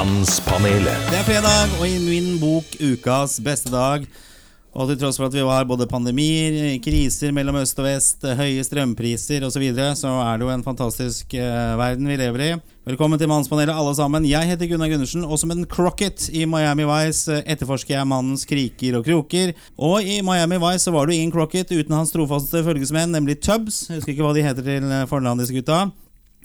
Mannspanelet. Det er fredag, og i min bok Ukas beste dag og til tross for at vi har både pandemier, kriser mellom øst og vest, høye strømpriser osv., så, videre, så er det jo en fantastisk uh, verden vi lever i. Velkommen til Mannspanelet, alle sammen. Jeg heter Gunnar Gundersen, og som en Crocket i Miami Vice uh, etterforsker jeg mannens kriker og kroker. Og i Miami Vice så var det ingen Crocket uten hans trofaste følgesmenn, nemlig Tubbs. Jeg husker ikke hva de heter til fornavnet disse gutta.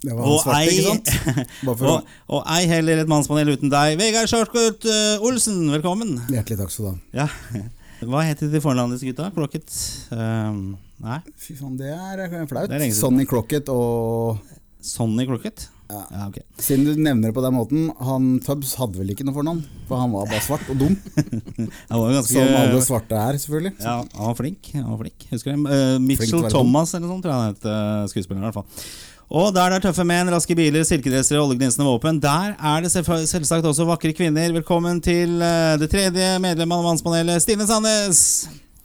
Det var han svarte, ikke sant? Og, og ei heller et mannspanel uten deg. Vegard Shortcut uh, Olsen, velkommen. Hjertelig takk skal du ha. Ja. Hva heter de fornavnets gutta? Crocket? Um, nei? Fy faen, det er eh, flaut. Det er. Sonny Crocket og Sonny Crocket? Ja. Ja, ok. Siden du nevner det på den måten, han Tubbs hadde vel ikke noe fornavn? For han var bare svart og dum, Han var ganske som alle svarte er, selvfølgelig. ja, han var flink. Han var flink. Husker du? Uh, Mitchell Thomas eller noe sånt, tror jeg han het. Uh, skuespilleren i hvert fall. Og der det er tøffe menn, raske biler, silkedressere og oljeglinsende våpen, der er det selvsagt også vakre kvinner. Velkommen til uh, det tredje medlemmet av Mannspanelet, Stine Sandnes.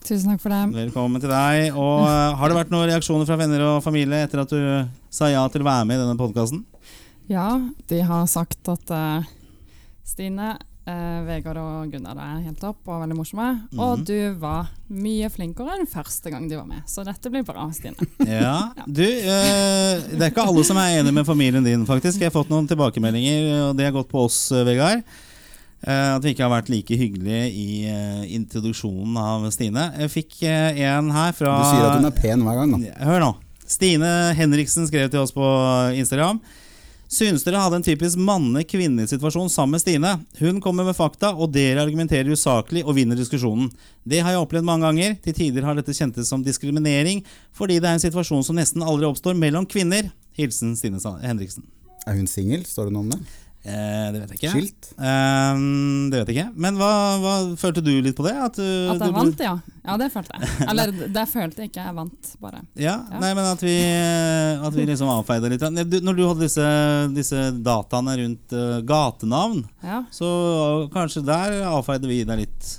Tusen takk for det. Velkommen til deg. Og uh, Har det vært noen reaksjoner fra venner og familie etter at du sa ja til å være med i denne podkasten? Ja, de har sagt at uh, Stine, eh, Vegard og Gunnar er helt topp og veldig morsomme. Og Mhm. du var mye flinkere enn første gang du var med, så dette blir bra, Stine. Ja, du, eh, Det er ikke alle som er enig med familien din, faktisk. Jeg har fått noen tilbakemeldinger, og det har gått på oss, eh, Vegard. Eh, at vi ikke har vært like hyggelige i eh, introduksjonen av Stine. Jeg fikk eh, en her fra Du sier at hun er pen hver gang, da. Hør nå. Stine Henriksen skrev til oss på Instagram. Synes dere hadde en typisk manne-kvinne-situasjon sammen med Stine? Hun kommer med fakta, og dere argumenterer usaklig og vinner diskusjonen. Det har jeg opplevd mange ganger. Til tider har dette kjentes som diskriminering, fordi det er en situasjon som nesten aldri oppstår mellom kvinner. Hilsen Stine Henriksen. Er hun singel? Står det noe om det? Eh, det vet jeg ikke. Skilt? Eh, det vet jeg ikke. Men hva, hva følte du litt på det? At, du- At jeg vant, ja. Ja, det følte jeg. Eller det følte jeg ikke, jeg vant bare. Ja, Ja. Nei, men at vi, at vi liksom avfeide litt. Når du hadde disse, disse dataene rundt eh, gatenavn, Ja. så kanskje der avfeide vi deg litt.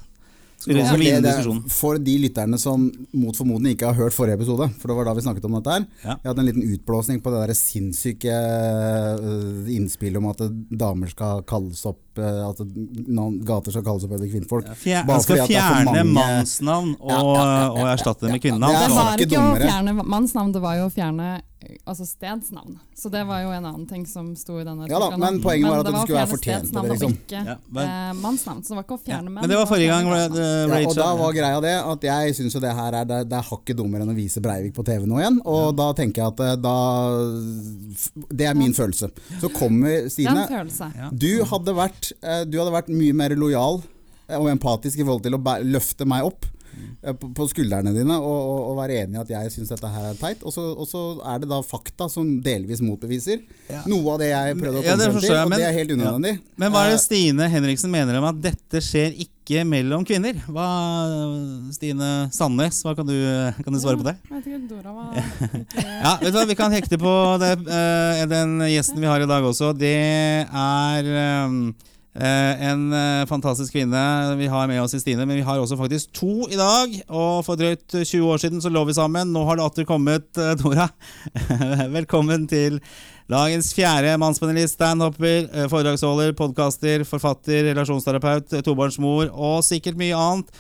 For de lytterne som mot formodning ikke har hørt forrige episode, for det var da vi snakket om dette her. Ja. Jeg hadde en liten utblåsning på det der sinnssyke eh, innspillet om at damer skal kalles opp eh, At noen gater skal kalles opp etter kvinnfolk. Ja, Bare han skal fordi at det er for fjerne mange- mannsnavn og, Ja, ja, ja, ja, og erstatte det med ja, kvinnenavn. det Det var ikke å fjerne mannsnavn, det var jo å fjerne eh, altså stedsnavn. Så det var jo en annen ting som sto i denne Ja da, artikkelen. men poenget var at det det skulle være fortjent, stedsnavn det, liksom. og ikke Ja, men- eh, mannsnavn. Så det var ikke å ja. fjerne menn. Men det var forrige gang. fjerne det- Ja, og da var greia det at jeg syns jo det her er det, det er hakket dummere enn å vise Breivik på TV nå igjen. Og da tenker jeg at eh, da Det er min følelse. Så kommer er Stine. Du hadde vært, eh, du hadde vært mye mer lojal eh, og empatisk i forhold til å løfte meg opp eh, på, skuldrene dine og, og, og være enig i at jeg syns dette her er teit. Og så, og så er det da fakta som delvis motbeviser Ja. noe av det jeg prøvde å komme ja, frem til, og men- det er helt unødvendig. Men hva er det Stine Henriksen mener om at dette skjer ikke mellom kvinner? Hva, Stine Sandnes, hva kan du, kan du svare på det? Jeg vet ikke, Dora var Ja, vet du hva, Vi kan hekte på det, eh, den gjesten vi har i dag også. Det er en eh, fantastisk kvinne vi har med oss i Stine. Men vi har også faktisk to i dag. Og for drøyt 20 år siden så lå vi sammen. Nå har det atter kommet, eh, Dora. Velkommen til dagens fjerde mannspanelist, standhopper, eh, foredragsholder, podkaster, forfatter, relasjonsterapeut, eh, tobarnsmor og sikkert mye annet.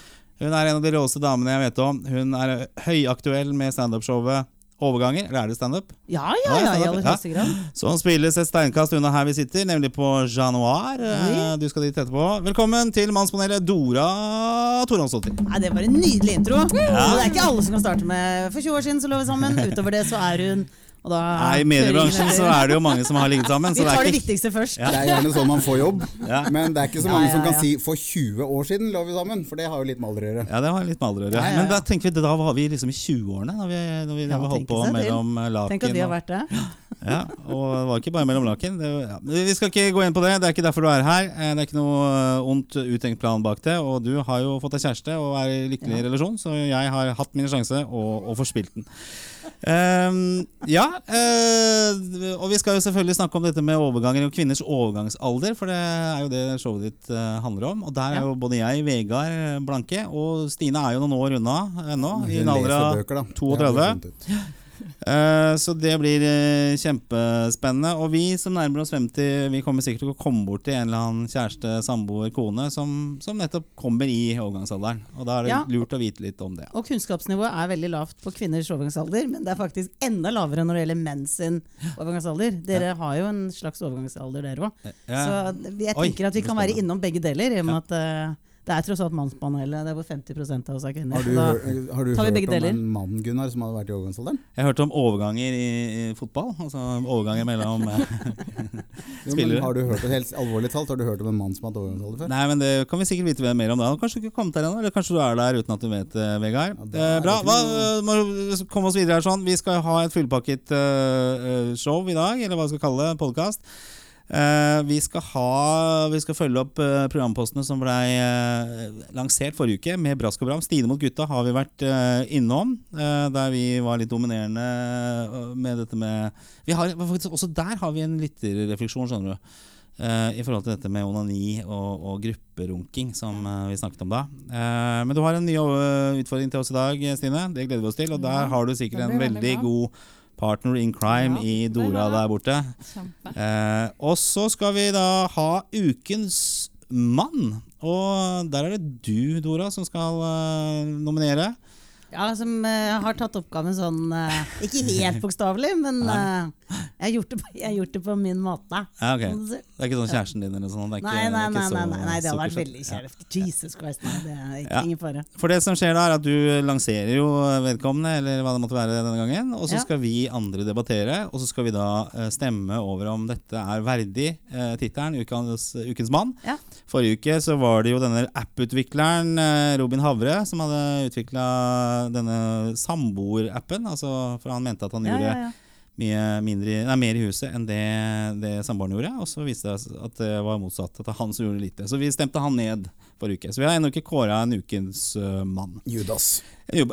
Hun er en av de råeste damene jeg vet om. Hun er høyaktuell med standup-showet Overganger. Eller er det standup? Ja, Ja, ja, ja, i aller ja. høyeste grad. Som spilles et steinkast unna her vi sitter, nemlig på Januar. Eh, Du skal dit etterpå. Velkommen til Mannspanelet, Dora Torhansdottir. Nei, det var en nydelig intro. Ja. det er ikke alle som kan starte med For 20 år siden så lå vi sammen. Utover det så er hun Nei, I mediebransjen så er det jo mange som har ligget sammen. Vi tar det ikke viktigste først. Ja. Det er gjerne sånn man får jobb, Ja. men det er ikke så Ja, mange ja, som kan si 'for 20 år siden lå vi sammen', for det har jo litt med alder å gjøre. Ja, det har litt med alder å gjøre. Ja, ja, ja. Men da tenker vi, da var vi liksom i 20-årene da vi, da vi, da Ja, vi holdt på mellom eh, laken Tenk at vi har vært det. Ja, og det var ikke bare mellom laken. Det, ja. Vi skal ikke gå inn på det, det er ikke derfor du er her. Eh, Det er ikke noe eh, ondt uttenkt plan bak det. Og du har jo fått deg kjæreste og er i lykkelig Ja. relasjon, så jeg har hatt min sjanse og, og forspilt den. Ehm, ja, uh, og vi skal jo selvfølgelig snakke om dette med overganger og kvinners overgangsalder, for det er jo det showet ditt uh, handler om. Og der er jo både jeg, Vegard eh, Blanke, og Stine er jo noen år unna ennå. I en alder av bøker, da. 32. Det Eh, så det blir eh, kjempespennende. Og vi som nærmer oss 50, vi kommer sikkert til å komme bort til en eller annen kjæreste, samboer, kone som, som nettopp kommer i overgangsalderen. Og da er det Ja. lurt å vite litt om det. Og kunnskapsnivået er veldig lavt på kvinners overgangsalder, men det er faktisk enda lavere når det gjelder menn sin overgangsalder. Dere har jo en slags overgangsalder, dere òg. Ja. Så jeg Oi, tenker at vi kan være innom begge deler, i og med at eh, det er tross alt mannspanelet. Det er hvor 50 av oss er kvinner. Har du, Da- har du tar vi hørt begge om deler. en mann Gunnar, som hadde vært i overgangsalderen? Jeg hørte om overganger i, i fotball. Altså overganger mellom spillere. Jo, har du hørt, helt alvorlig talt, har du hørt om en mann som har hatt overgangsalder før? Nei, men det kan vi sikkert vite mer om da. Kanskje du ikke kommet der ennå, eller kanskje du er der uten at du vet det, Vegard. Ja, det Eh, bra. Hva, må vi komme oss videre her sånn. Vi skal ha et fullpakket eh, eh, show i dag, eller hva vi skal kalle det. Podkast. Vi, skal ha, vi skal følge opp eh, programpostene som ble lansert forrige uke, med brask og bram. Stine mot gutta har vi vært eh, innom, eh, der vi var litt dominerende eh, med dette med vi har, Også der har vi en lytterrefleksjon, skjønner du. Eh, I forhold til dette med onani og, og grupperunking, som eh, vi snakket om da. Eh, men du har en ny eh, utfordring til oss i dag, Stine. Det gleder vi oss til. Og der har du sikkert en veldig god partner in crime Ja, i Dora der borte. Eh, og så skal vi da ha ukens mann. Og der er det du, Dora, som skal eh, nominere. Ja, som eh, har tatt oppgaven sånn eh, Ikke helt bokstavelig, men jeg, har gjort det på, har gjort det på min måte. Ja, ok. kan du si. Det er ikke sånn kjæresten din eller sånn? Ikke, Nei, nei, nei, så nei, nei, det hadde vært veldig kjærlig. Jesus Christ, nei, det er ikke, ingen fare. For det som skjer da, er at du lanserer jo vedkommende, eller hva det måtte være denne gangen. Og så skal vi andre debattere, og så skal vi da eh, stemme over om dette er verdig eh, tittelen ukens, ukens mann. Ja. Forrige uke så var det jo denne app-utvikleren eh, Robin Havre som hadde utvikla denne samboerappen. Altså, for han mente at han Ja, gjorde ja, ja. Mye mindre, nei, mer i huset enn det, det samboeren gjorde. Og så viste det seg at det var motsatt, at det var han som gjorde lite. Så vi stemte han ned forrige uke. Så vi har ennå ikke kåra en ukens uh, mann. Judas.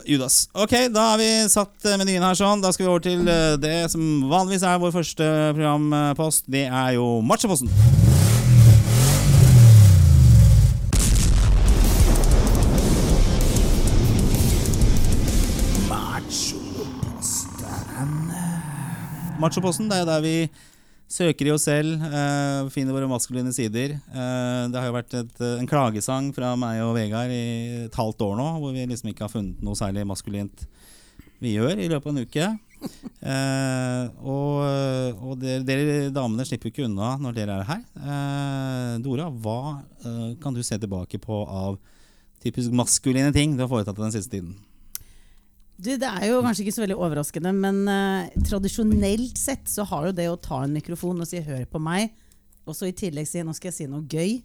Judas. Ok, da har vi satt øh, menyen her sånn. Da skal vi over til uh, det som vanligvis er vår første programpost. Det er jo Machoposten. Machoposten, det er der vi søker i oss selv, uh, finner våre maskuline sider. Uh, det har jo vært et, eh, en klagesang fra meg og Vegard i et halvt år nå, hvor vi liksom ikke har funnet noe særlig maskulint vi gjør i løpet av en uke. Uh, og og dere, dere damene slipper jo ikke unna når dere er her. Dora, hva kan du se tilbake på av typisk maskuline ting du har foretatt den siste tiden? Du, det er jo kanskje ikke så veldig overraskende, men uh, tradisjonelt sett så har jo det å ta en mikrofon og si 'hør på meg', og så i tillegg si 'nå skal jeg si noe gøy'.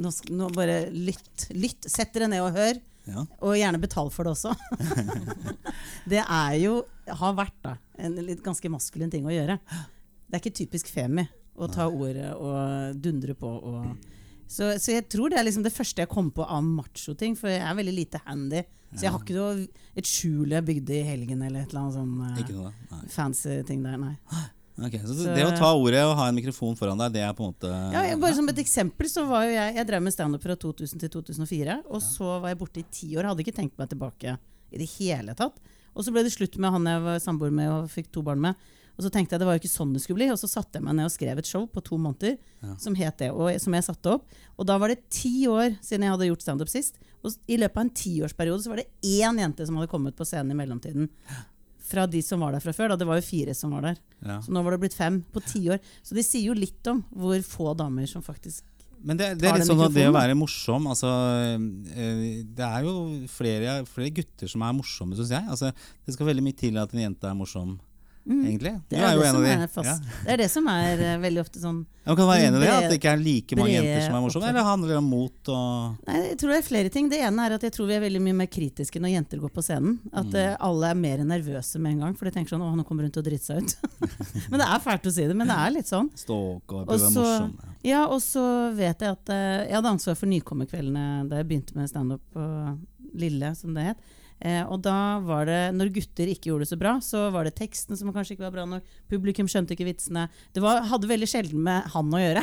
Nå, skal, nå bare lytt. Lytt. Sett dere ned og hør. Ja. Og gjerne betal for det også. det er jo, har vært da, en ganske maskulin ting å gjøre. Det er ikke typisk femi å ta ordet og dundre på. Og, så, så jeg tror det er liksom det første jeg kom på av macho-ting, for jeg er veldig lite handy. Så jeg har ikke noe, et skjul jeg bygde i helgen eller et eller annet sånn eh, noe? Fancy ting der, nei. Okay, så Så- det å ta ordet og ha en mikrofon foran deg, det er på en måte Ja, jeg, bare som et eksempel så var jo jeg Jeg drev med standup fra 2000 til 2004. Og så var jeg borte i ti år. Hadde ikke tenkt meg tilbake i det hele tatt. Og så ble det slutt med han jeg var samboer med og fikk to barn med. Og så tenkte jeg det var jo ikke sånn det skulle bli. Og så satte jeg meg ned og skrev et show på to måneder Ja. som het det, og som jeg satte opp. Og da var det ti år siden jeg hadde gjort standup sist. Og i løpet av en tiårsperiode så var det én jente som hadde kommet på scenen i mellomtiden. Fra de som var der fra før. Da. Det var jo fire som var der. ja. Så nå var det blitt fem på ti år. Så det sier jo litt om hvor få damer som faktisk Men det, det er litt sånn at det å være morsom altså, eh, Det er jo flere, flere gutter som er morsomme, syns jeg. Altså, det skal veldig mye til at en jente er morsom, egentlig. Mm. Det Du er, jo det, de. er fast. Det er det som er uh, veldig ofte sånn Man kan være enig i det, at det ikke er like mange jenter som er morsomme. Eller handler det om mot og Nei, jeg tror det er flere ting. Det ene er at jeg tror vi er veldig mye mer kritiske når jenter går på scenen. At Mm. eh, alle er mer nervøse med en gang, for de tenker sånn Å, nå kommer hun til å drite seg ut. men det er fælt å si det, men det er litt sånn. stalke og være morsom? Ja. Ja, og så vet jeg at uh, jeg hadde ansvar for nykommerkveldene da jeg begynte med standup på Lille, som det het. Eh, og da var det, når gutter ikke gjorde det så bra, så var det teksten som kanskje ikke var bra nok. Publikum skjønte ikke vitsene. Det var, hadde veldig sjelden med han å gjøre.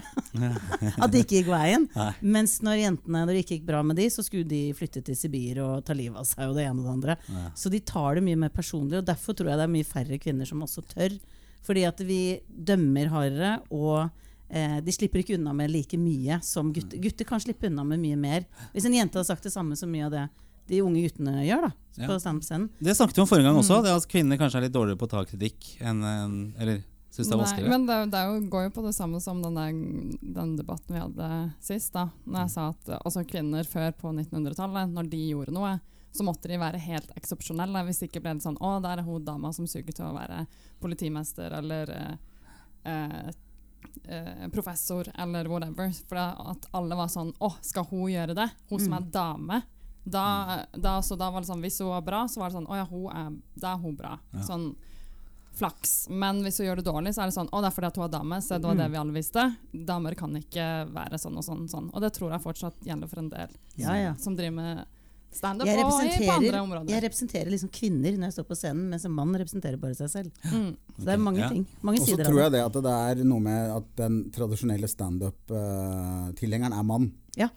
At det ikke gikk veien. Nei. Mens når jentene, når det ikke gikk bra med de, så skulle de flytte til Sibir og ta livet av seg og det ene og det andre. Så de tar det mye mer personlig, og derfor tror jeg det er mye færre kvinner som også tør. Fordi at vi dømmer hardere, og eh, de slipper ikke unna med like mye som gutter. Gutter kan slippe unna med mye mer. Hvis en jente hadde sagt det samme som mye av det de unge guttene gjør da, på Ja. standup-scenen. Det snakket vi om forrige gang Mm. også, det at kvinner kanskje er litt dårligere på å ta kritikk enn enn- Eller syns det er vanskeligere. men det, det er jo, går jo på det samme som den, der, den debatten vi hadde sist. da Når jeg sa at altså, kvinner før på 1900-tallet, når de gjorde noe, så måtte de være helt eksepsjonelle. Hvis ikke ble det sånn Å, der er hun dama som suger til å være politimester eller eh, eh, eh, professor eller whatever. For at alle var sånn Å, skal hun gjøre det? Hun som er dame. Da, da, så da var det sånn Hvis hun var bra, så var det sånn Å ja, hun er, da er hun bra. Ja. Sånn flaks. Men hvis hun gjør det dårlig, så er det sånn Å, det er fordi at hun er dame. Så det var det vi alle visste. Damer kan ikke være sånn og sånn. sånn. Og det tror jeg fortsatt gjelder for en del Ja, ja. som driver med standup og på andre områder. jeg representerer liksom kvinner når jeg står på scenen, mens en mann representerer bare seg selv. Mm. Så det er mange Ja. ting. Mange Og så tror jeg det at det er noe med at den tradisjonelle standup-tilhengeren er mann. Ja,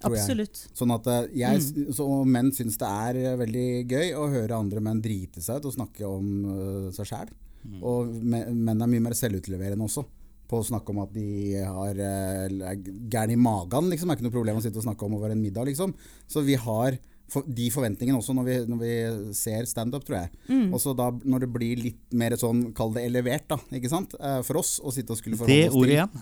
tror jeg. Sånn at eh, jeg, Mm. så menn syns det er eh, veldig gøy å høre andre menn drite seg ut og snakke om uh, seg sjæl. Mm. Og menn er mye mer selvutleverende også. På å snakke om at de har uh, er gæren i magen, liksom. Det er ikke noe problem å sitte og snakke om over en middag, liksom. Så vi har for, de forventningene også når vi, når vi ser standup, tror jeg. Mm. Og så da når det blir litt mer sånn, kall det elevert, da, ikke sant. Eh, For oss å sitte og skulle Det forholde oss ordet til igjen.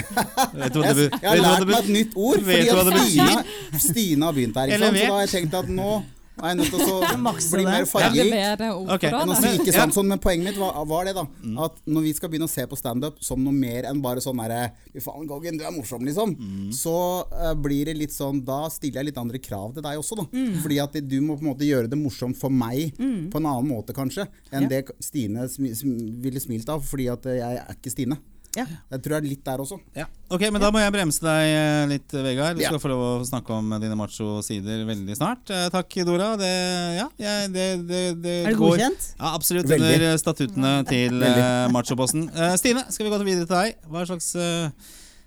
Vet du hva det be- jeg har lært meg et nytt ord, fordi at Stina, Stina har begynt her. Ikke sant? Så da har jeg tenkt at nå er jeg nødt til å bli mer fargerik. Okay. Men, altså, ikke Ja. sånn, men poenget mitt var, var det da at når vi skal begynne å se på standup som noe mer enn bare sånn derre Fy faen, Goggen, du er morsom, liksom. Så uh, blir det litt sånn Da stiller jeg litt andre krav til deg også, da. Fordi at du må på en måte gjøre det morsomt for meg på en annen måte, kanskje, enn Ja. det Stine sm sm, ville smilt av, fordi at jeg er ikke Stine. Ja. Jeg tror det er litt der også. Ja. Ok, men da må jeg bremse deg eh, litt, Vegard. Du Ja. skal få lov å snakke om dine macho-sider veldig snart. Eh, Takk, Dora. Det, ja, jeg- det, det, det Er det går godkjent? Ja, absolutt. Veldig. Under statuttene til uh, machoposten. Eh, Stine, skal vi gå videre til deg? Hva slags uh,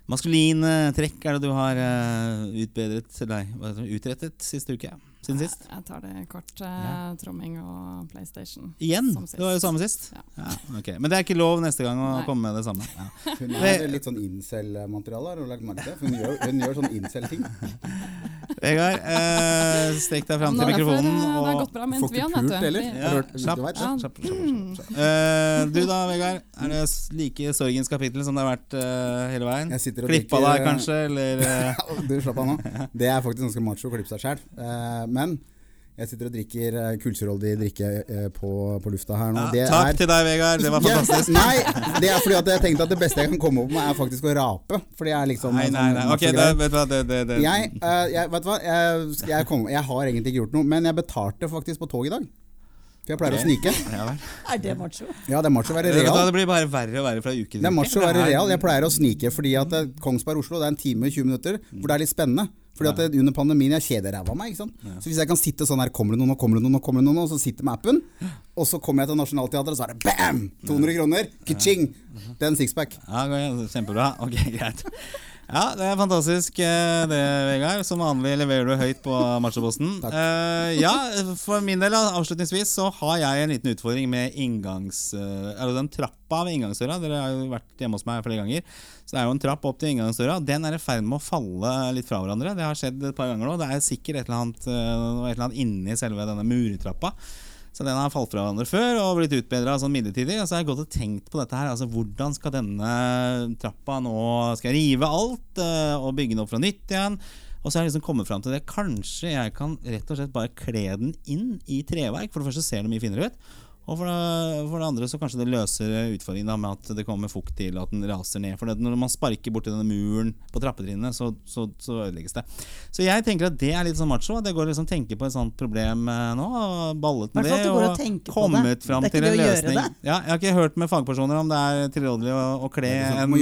maskuline trekk er det du har eh, utbedret, nei, utrettet siste uke? Siden sist? Jeg tar det kort. eh, Ja. Tromming og PlayStation. Igjen? Det var jo samme sist. Ja. Ja, ok. Men det er ikke lov neste gang å Nei. komme med det samme. Ja. Hun er litt sånn incel-materiale, har du lagt merke til? Hun gjør, hun gjør sånn incel-ting. Vegard, eh, stek deg fram til for, mikrofonen. eh, Det har gått bra med intervjuene, vet du. Slapp, slapp, slapp, slapp, slapp, slapp. Eh, du da, Vegard. Er det like sorgens kapittel som det har vært eh, hele veien? Jeg sitter og Klippa deg kanskje, eller Du, slapp av nå. Det er faktisk ganske macho å klippe seg sjæl. Men jeg sitter og drikker uh, kullsyreholdig drikke eh, på, på lufta her nå. ja, det Takk er, til deg, Vegard. Det var Ja, fantastisk. nei, det er fordi at jeg tenkte at det beste jeg kan komme opp med, er faktisk å rape. Fordi jeg er liksom Nei, nei, sånn nei. Ok, det, vet du hva, det, det, det. jeg, eh, jeg, vet du hva? Jeg, jeg, kom, jeg har egentlig ikke gjort noe, men jeg betalte faktisk på tog i dag. For jeg pleier å snike. Ja. Er det macho? Ja, det er macho å være real. det blir bare verre og verre fra uke til Det er macho å være real. Jeg pleier å snike fordi at eh, Kongsberg-Oslo det er en time og 20 minutter hvor det er litt spennende. Fordi at Under pandemien jeg kjeder ræva av meg. ikke sant? Så Hvis jeg kan sitte sånn her Kommer det noen, nå kommer det noen, nå kommer det noen, og så sitter med appen, og så kommer jeg til Nationaltheatret, og så er det bam! 200 kroner. Ka-ching! Det er en sixpack. Ja. Kjempebra. Ok, greit. Ja, det er fantastisk eh, det, Vegard. Som vanlig leverer du høyt på machoposten. Takk. Eh, ja, for min del, avslutningsvis, så har jeg en liten utfordring med inngangs... eh, altså den trappa ved inngangsdøra. Dere har jo vært hjemme hos meg flere ganger. Så det er jo en trapp opp til inngangsdøra. Den er i ferd med å falle litt fra hverandre. Det har skjedd et par ganger nå. Det er sikkert et eller annet, et eller annet inni selve denne murtrappa. Så den har falt fra hverandre før og blitt utbedra sånn midlertidig. Og så har jeg gått og tenkt på dette her. Altså Hvordan skal denne trappa nå Skal jeg rive alt eh, og bygge den opp fra nytt igjen? Og så har jeg liksom kommet fram til det. Kanskje jeg kan rett og slett bare kle den inn i treverk. For det første ser det mye finere ut. Og for det, for det andre så kanskje det løser utfordringen da, med at det kommer fukt til at den raser ned. For det, når man sparker borti denne muren på trappetrinnene, så, så, så ødelegges det. Så jeg tenker at det er litt sånn macho. At jeg går og liksom tenker på et sånt problem eh, nå. Ballet med det. og kommet fram til en løsning. Ja, jeg har ikke hørt med fagpersoner om det er tilrådelig å, å kle en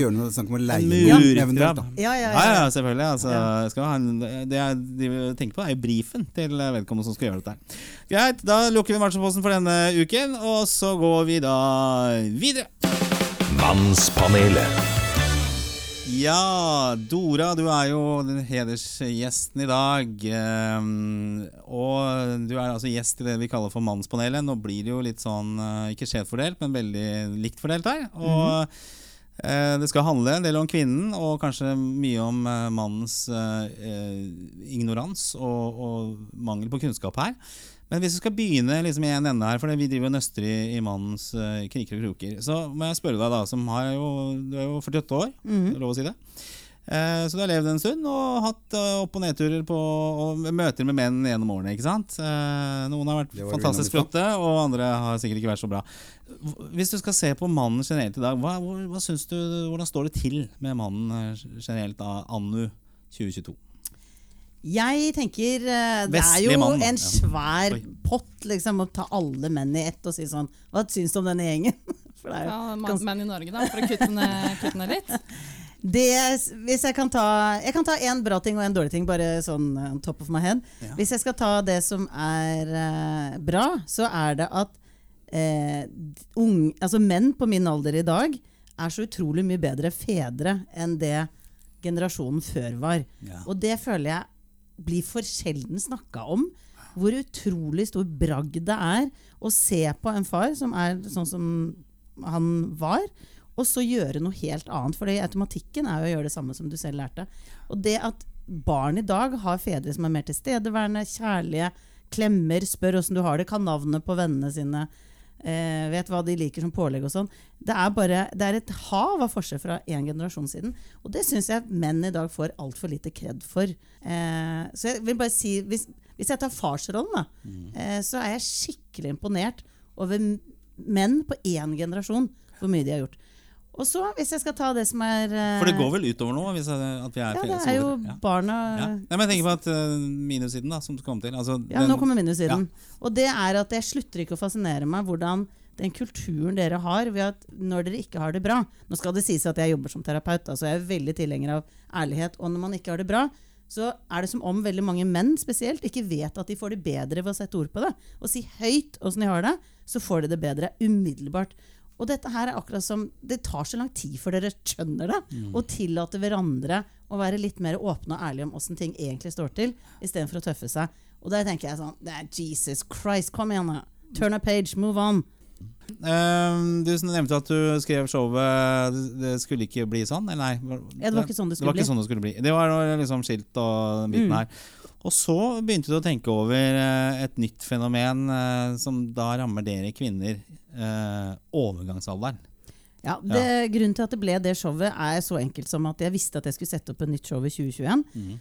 en. Ja, ja, Ja, ja. ja, selvfølgelig. Altså, skal ha en, det jeg tenker på, er jo brifen til vedkommende som skal gjøre dette. Greit, da lukker vi Machoposten for denne uken, og så går vi da videre. Mannspanelet. Ja, Dora, du er jo den hedersgjesten i dag. ehm, og du er altså gjest i det vi kaller for Mannspanelet. Nå blir det jo litt sånn, eh, ikke skjevfordelt, men veldig likt fordelt her. Og eh, det skal handle en del om kvinnen, og kanskje mye om eh, mannens ignorans og, og mangel på kunnskap her. Men hvis vi skal begynne liksom i en ende her, for vi driver og nøster i, i mannens uh, kriker og kroker, så må jeg spørre deg, da, som har jo, du er jo 48 år, er det lov å si det? Eh, så du har levd en stund og hatt eh, opp- og nedturer på og møter med menn gjennom årene. ikke sant? Eh, noen har vært fantastisk flotte, og andre har sikkert ikke vært så bra. Hvis du skal se på mannen generelt i dag, hva, hva, hva syns du, hvordan står det til med mannen eh, generelt da, annu 2022? Jeg tenker eh, Det er Vestlig jo mann, da. en Ja. svær Oi. pott liksom, å ta alle menn i ett og si sånn Hva syns du om denne gjengen? For det er jo Ja, man, menn i Norge, da, for å kutte ned, kutte ned litt. Det, hvis jeg kan ta Jeg kan ta én bra ting og en dårlig ting, bare sånn eh, on top of my head. Ja. Hvis jeg skal ta det som er eh, bra, så er det at eh, ung, altså menn på min alder i dag er så utrolig mye bedre fedre enn det generasjonen før var. Ja. Og det føler jeg blir for sjelden snakka om. Hvor utrolig stor bragd det er å se på en far som er sånn som han var, og så gjøre noe helt annet. For automatikken er jo å gjøre det samme som du selv lærte. Og det at barn i dag har fedre som er mer tilstedeværende, kjærlige, klemmer, spør åssen du har det, kan navnet på vennene sine, eh, vet hva de liker som pålegg og sånn. Det er, bare, det er et hav av forskjell fra én generasjon siden. Og det syns jeg menn i dag får altfor lite kred for. Eh, så jeg vil bare si, hvis, hvis jeg tar farsrollen, da, eh, så er jeg skikkelig imponert over menn på én generasjon, hvor mye de har gjort. Og så, hvis jeg skal ta det som er eh, For det går vel utover nå? Hvis jeg, at vi er Ja, det er jo ja. barna Ja. Nei, men jeg tenker på at uh, minussiden, da, som du kom til altså, Ja, den- nå kommer minussiden. Og det er at jeg slutter ikke å fascinere meg hvordan den kulturen dere har ved at når dere ikke har det bra Nå skal det sies at jeg jobber som terapeut, altså jeg er veldig tilhenger av ærlighet. Og når man ikke har det bra, så er det som om veldig mange menn spesielt ikke vet at de får det bedre ved å sette ord på det. Og si høyt åssen de har det, så får de det bedre umiddelbart. Og dette her er akkurat som Det tar så lang tid før dere skjønner det. Og tillater hverandre å være litt mer åpne og ærlige om åssen ting egentlig står til, istedenfor å tøffe seg. Og der tenker jeg sånn det er Jesus Christ, kom igjen, da. Turn a page, move on. Uh, du nevnte at du skrev showet Det- skulle ikke bli sånn? Eller nei? Ja, det var ikke sånn det Det var skulle ikke sånn det skulle bli. Det var liksom skilt og biten Mm. her. Og så begynte du å tenke over eh, et nytt fenomen eh, som da rammer dere kvinner. eh, overgangsalderen. Ja, det, Grunnen til at det ble det showet, er så enkelt som at jeg visste at jeg skulle sette opp et nytt show i 2021. Mhm.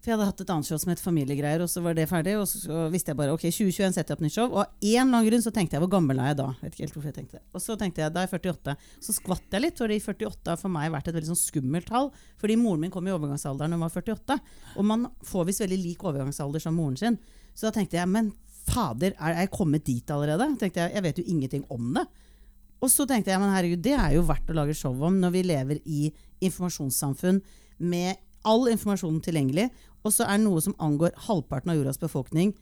For jeg hadde hatt et annet show som het Familiegreier, og så var det ferdig. Og så visste jeg bare ok, 2021 setter jeg opp nytt show. Og av en annen grunn så tenkte jeg hvor gammel er jeg da? Vet ikke helt hvorfor jeg tenkte det. Og så tenkte jeg da er jeg 48. Så skvatt jeg litt, for 48 har for meg vært et veldig sånn skummelt tall. Fordi moren min kom i overgangsalderen da hun var 48. Og man får visst veldig lik overgangsalder som moren sin. Så da tenkte jeg men fader, er jeg kommet dit allerede? Tenkte Jeg jeg vet jo ingenting om det. Og så tenkte jeg men herregud, det er jo verdt å lage show om når vi lever i informasjonssamfunn med all informasjonen tilgjengelig, og så er noe som angår halvparten av jordas befolkning,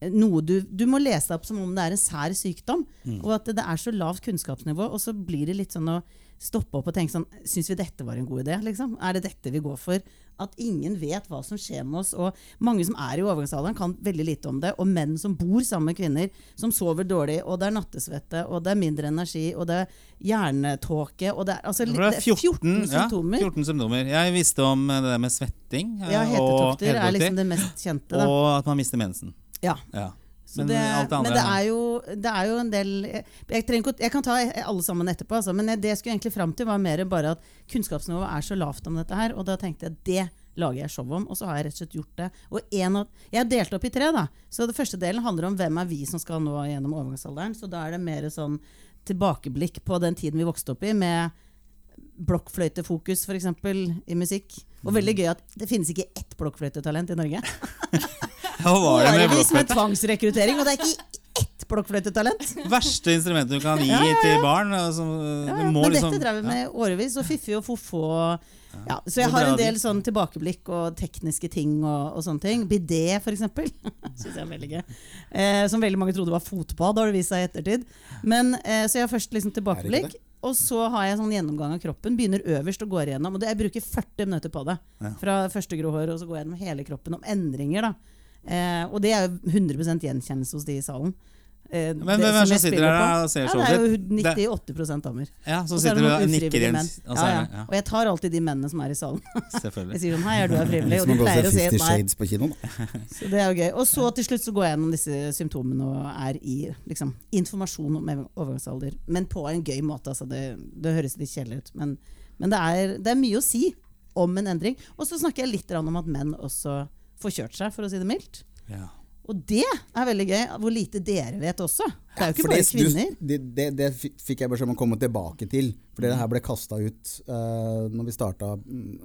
eh, noe du, du må lese deg opp som om det er en sær sykdom. Og at det, det er så lavt kunnskapsnivå, og så blir det litt sånn å stoppe opp og tenke sånn Syns vi dette var en god idé? Liksom? Er det dette vi går for? At ingen vet hva som skjer med oss. Og mange som er i overgangsalderen, kan veldig lite om det. Og menn som bor sammen med kvinner, som sover dårlig, og det er nattesvette, og det er mindre energi, og det er hjernetåke og det er, altså, det er 14, 14, ja, 14 symptomer. Jeg visste om eh, det der med svetting. eh, Ja, og hetetokter er liksom det mest kjente. Da. Og at man mister mensen. Ja. Ja. Men det, alt det andre men det er, jo, det er jo en del Jeg, jeg, ikke, jeg kan ta alle sammen etterpå, altså, men det jeg skulle egentlig fram til, var mer bare at kunnskapsnivået er så lavt om dette her. Og da tenkte jeg det lager jeg show om. Og så har jeg rett og slett gjort det. Og en av, jeg har delt opp i tre, da. Så det første delen handler om hvem er vi som skal nå gjennom overgangsalderen. Så da er det mer sånn tilbakeblikk på den tiden vi vokste opp i, med blokkfløytefokus f.eks. i musikk. Og veldig gøy at det finnes ikke ett blokkfløytetalent i Norge. Var det med Årevis med tvangsrekruttering, og det er ikke ett blokkfløytetalent. Verste instrumentet du kan gi Ja, ja, ja. til barn. Altså, men liksom, dette drev vi med årevis, og Fiffi og Fofo. Ja, så jeg har en del sånn tilbakeblikk og tekniske ting og, og sånne ting. Bidé, for eksempel. Synes jeg er veldig gøy. Eh, som veldig mange trodde var fotbad, har det vist seg i ettertid. Men, eh, så jeg har først liksom tilbakeblikk. Og så har jeg sånn gjennomgang av kroppen. Begynner øverst og går igjennom. Og det, jeg bruker 40 minutter på det. Ja. Fra første grå hår og så går jeg gjennom hele kroppen om endringer. da. Eh, og det er jo 100 gjenkjennelse hos de i salen. Eh, Men er det som jeg sitter spiller der på. og ser Ja, det er jo sitt? Det- 98 damer. Ja, så er sitter du og nikker inn igjen. Og Ja, ja. Og jeg tar alltid de mennene som er i salen. selvfølgelig. Jeg sier sånn Hei, er du er frivillig? Og de pleier å si et nei. Så det er jo gøy. Og så til slutt så går jeg gjennom disse symptomene og er i liksom, informasjon om overgangsalder. Men på en gøy måte. Altså. Det, det høres litt kjedelig ut. Men, men det, er, det er mye å si om en endring. Og så snakker jeg litt om at menn også får kjørt seg, for å si det mildt. Ja. Og det er veldig gøy, hvor lite dere vet også. Det er jo ikke ja, bare det- du- kvinner. Det, det, det fikk jeg beskjed om å komme tilbake til. For det her ble kasta ut uh, når vi starta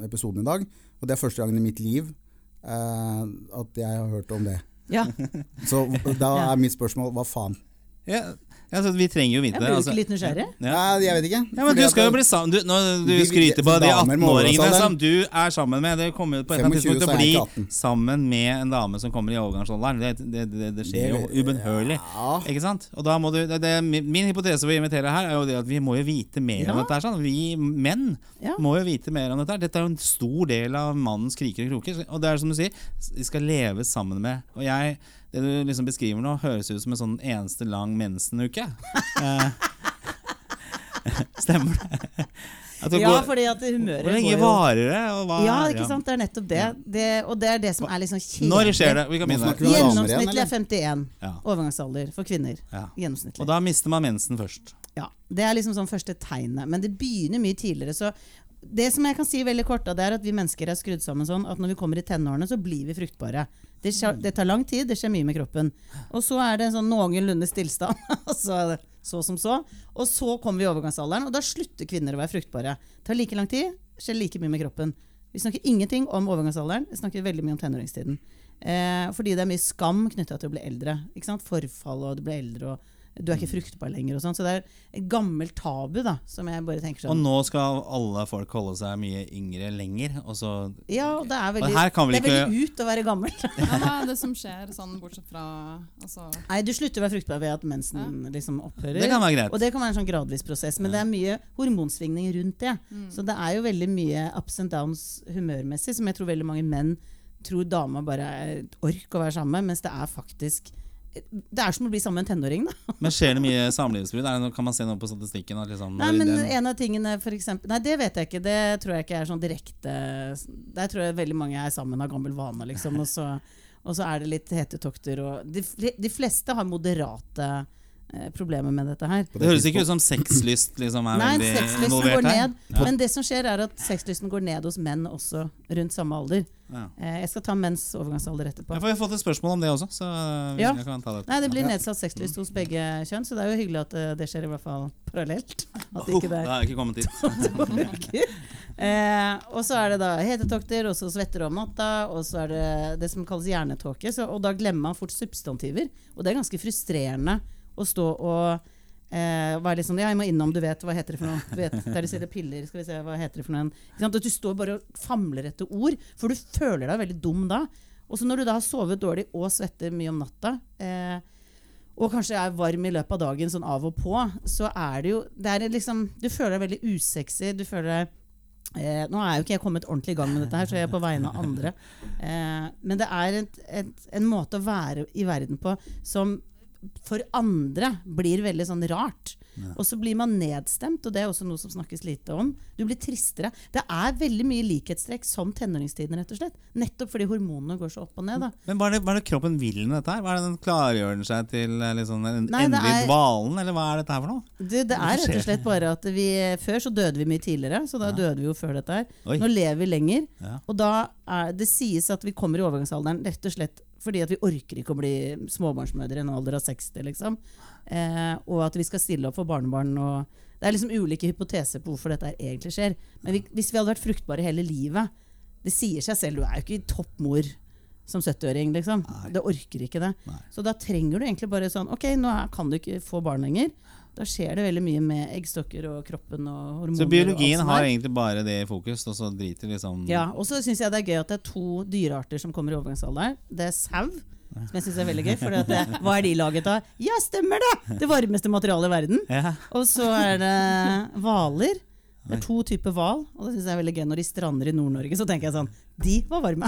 episoden i dag. Og det er første gangen i mitt liv uh, at jeg har hørt om det. Ja, Så da er mitt spørsmål hva faen? Ja, ja, så vi trenger jo vite jeg det. blir altså. ikke litt nysgjerrig. Ja. Nei, jeg vet ikke. Ja, men Du skal jo bli sammen du, Når du Vi- vi- skryter på de 18-åringene som du er sammen med Det kommer jo på et eller annet tidspunkt til å bli jeg ikke 18. sammen med en dame som kommer i overgangsalderen. Det, det, det, det skjer jo ubønnhørlig. Ja. Ikke sant? Og da må du, det, det, min hypotese for å invitere her er jo det at vi må jo vite mer om dette. Sånn. Vi menn Ja. må jo vite mer om dette. Dette er jo en stor del av mannens kriker og kroker. Og det er som du sier, vi skal leve sammen med. Og jeg, det du liksom beskriver nå, høres ut som en sånn eneste lang mensenuke. Eh, Stemmer det? At Ja, går- fordi at humøret hvor lenge varer det? Og hva, Ja, ikke sant? Det er nettopp det. det og det er det som er liksom kjedelig. Når skjer det? Vi kan begynne. Gjennomsnittlig er 51 Ja. overgangsalder for kvinner. Ja. Gjennomsnittlig. Og da mister man mensen først. Ja, Det er liksom sånn første tegnet. Men det begynner mye tidligere. Så det som jeg kan si veldig kort, det er at vi mennesker er skrudd sammen sånn at når vi kommer i tenårene, så blir vi fruktbare. Det, skjer, det tar lang tid, det skjer mye med kroppen. Og så er det en sånn noenlunde stillstand. så er så som så. Og så kommer vi i overgangsalderen, og da slutter kvinner å være fruktbare. Det tar like lang tid, skjer like mye med kroppen. Vi snakker ingenting om overgangsalderen, vi snakker veldig mye om tenåringstiden. Eh, fordi det er mye skam knytta til å bli eldre. Forfall, og du blir eldre, og du er ikke fruktbar lenger. Og sånn. Så det er et gammelt tabu da, som jeg bare tenker sånn. Og nå skal alle folk holde seg mye yngre lenger. Og så Ja, det er veldig, her kan vel det er ikke- veldig ut å være gammel. Ja, hva er det som skjer, sånn bortsett fra altså, Nei, du slutter å være fruktbar ved at mensen liksom opphører. Det kan være greit. Og det kan være en sånn gradvis prosess, men det er mye hormonsvingning rundt det. Så det er jo veldig mye ups and downs humørmessig, som jeg tror veldig mange menn tror dama bare er et ork å være sammen med, mens det er faktisk Det er som å bli sammen med en tenåring, da. Men skjer det mye samlivsbrudd? Kan man se noe på statistikken? Liksom, Nei, men den- en av tingene for eksempel, Nei, det vet jeg ikke. Det tror jeg ikke er sånn direkte Der tror jeg veldig mange er sammen av gammel vane, liksom. Og så, og så er det litt hetetokter og De, de fleste har moderate problemer med dette her. det høres ikke ut som sexlyst liksom, er Nei, veldig involvert går her. ned. Ja. Men det som skjer, er at sexlysten går ned hos menn også rundt samme alder. Ja. Eh, jeg skal ta menns overgangsalder etterpå. Jeg har fått et spørsmål om det også, så Ja. jeg kan ta det. Nei, Det blir nedsatt sexlyst hos begge kjønn, så det er jo hyggelig at eh, det skjer i hvert fall parallelt. At Oh, ikke det det har jeg ikke kommet dit. Eh, og så er det da hetetokter, og så svetter om natta, og så er det det som kalles hjernetåke. Og da glemmer man fort substantiver. Og det er ganske frustrerende å stå og eh, være litt sånn Ja, jeg må innom, du vet, hva heter det for noe? Du vet, der de selger piller, skal vi se, hva heter det for noe? At du står bare og famler etter ord, for du føler deg veldig dum da. Og så når du da har sovet dårlig og svetter mye om natta, eh, og kanskje er varm i løpet av dagen sånn av og på, så er det jo det er liksom, Du føler deg veldig usexy. Du føler deg eh, Nå er jo ikke jeg kommet ordentlig i gang med dette, her, så jeg er på vegne av andre. Eh, men det er et, et, en måte å være i verden på som for andre blir veldig sånn rart. Og så blir man nedstemt, og det er også noe som snakkes lite om. Du blir tristere. Det er veldig mye likhetstrekk som tenåringstiden, rett og slett. Nettopp fordi hormonene går så opp og ned. da. Men hva er, det, hva er det kroppen vil med dette? her? Hva er det den klargjør den seg til eh, liksom, en Nei, endelig er- dvalen, eller hva er dette her for noe? Du, det er rett og slett bare at vi Før så døde vi mye tidligere, så da døde vi jo før dette her. Oi. Nå lever vi lenger, Ja. og da er det sies at vi kommer i overgangsalderen rett og slett fordi at vi orker ikke å bli småbarnsmødre i en alder av 60, liksom. Eh, og at vi skal stille opp for barnebarn. Og det er liksom ulike hypoteser på hvorfor dette egentlig skjer. Men vi, hvis vi hadde vært fruktbare hele livet Det sier seg selv, du er jo ikke toppmor som 70-åring, liksom. Nei. Det orker ikke det. Nei. Så da trenger du egentlig bare sånn Ok, nå kan du ikke få barn lenger. Da skjer det veldig mye med eggstokker og kroppen og hormoner. Så biologien og har egentlig bare det i fokus, og så driter liksom Ja, og så syns jeg det er gøy at det er to dyrearter som kommer i overgangsalderen. Det er sau, som jeg syns er veldig gøy. For hva er de laget av? Ja, stemmer det! Det varmeste materialet i verden. Ja. Og så er det hvaler. Det er to typer hval, og det synes jeg er veldig gøy når de strander i Nord-Norge. Så tenker jeg sånn De var varme!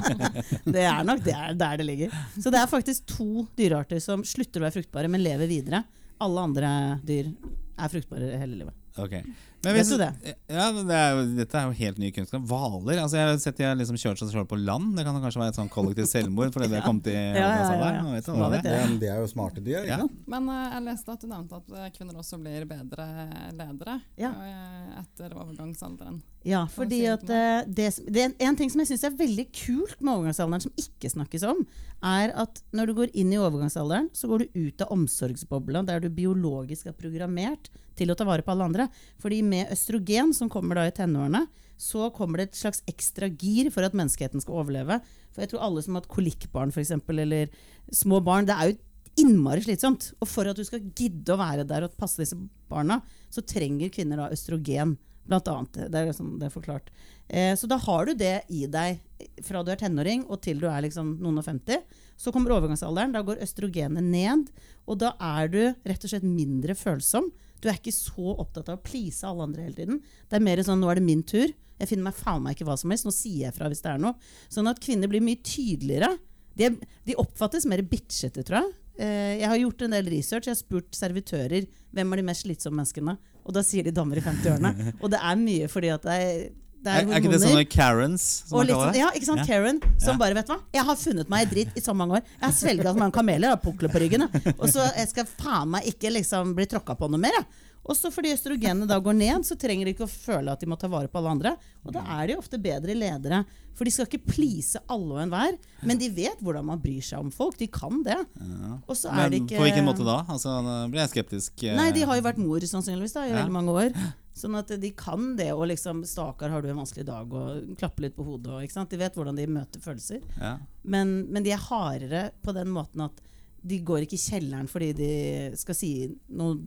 det er nok det er der det ligger. Så det er faktisk to dyrearter som slutter å være fruktbare, men lever videre. Alle andre dyr er fruktbare hele livet. Ok. Men Vet du det? Ja, det er jo, Dette er jo helt ny kunnskap. Hvaler altså Jeg har sett de har liksom kjørt seg selv på land. Det kan kanskje være et sånn kollektivt selvmord fordi de har kommet i Ja, ja, ja, ja. det er? jeg? Det, det jo smarte dyr. Ja. ikke sant? Men uh, jeg leste at du nevnte at eh, kvinner også blir bedre ledere Ja. eh, etter overgangsalderen. Ja, fordi at uh, det, det er En ting som jeg syns er veldig kult med overgangsalderen, som ikke snakkes om, er at når du går inn i overgangsalderen, så går du ut av omsorgsbobla, der du biologisk er programmert til å ta vare på alle andre. Fordi med østrogen, som kommer da i tenårene, så kommer det et slags ekstra gir for at menneskeheten skal overleve. For jeg tror alle som har hatt kolikkbarn, f.eks., eller små barn, det er jo innmari slitsomt. Og for at du skal gidde å være der og passe disse barna, så trenger kvinner da østrogen. Blant annet. Det er, liksom, det er forklart. Eh, så da har du det i deg fra du er tenåring og til du er liksom noen og 50. Så kommer overgangsalderen. Da går østrogenet ned. Og da er du rett og slett mindre følsom. Du er ikke så opptatt av å please alle andre hele tiden. Det er mer sånn 'nå er det min tur'. Jeg finner meg faen meg ikke hva som helst. Nå sier jeg fra hvis det er noe. Sånn at kvinner blir mye tydeligere. De, de oppfattes mer bitchete, tror jeg. Eh, jeg har gjort en del research. Jeg har spurt servitører hvem er de mest slitsomme menneskene. Og da sier de damer i 50-årene. Og det er mye fordi at det er, Er, er ikke det sånne Karens, som man kaller sånn, det? ja, ikke sant? Ja. Karen, som Ja. bare vet hva Jeg har funnet meg i dritt i så mange år. Jeg har svelga så mange kameler og pukler på ryggen. Og så jeg skal faen meg ikke liksom bli tråkka på noe mer. jeg. Og så fordi østrogenene da går ned, så trenger de ikke å føle at de må ta vare på alle andre. Og da er de ofte bedre ledere. For de skal ikke please alle og enhver, men de vet hvordan man bryr seg om folk. De kan det. Ja. Men de ikke på hvilken måte da? Altså, da blir jeg skeptisk. eh. Nei, de har jo vært mor sannsynligvis da, i veldig mange år. Sånn at de kan det. Og liksom, stakkar, har du en vanskelig dag, og klappe litt på hodet. Og? De vet hvordan de møter følelser. ja. Men, men de er hardere på den måten at de går ikke i kjelleren fordi de skal si noe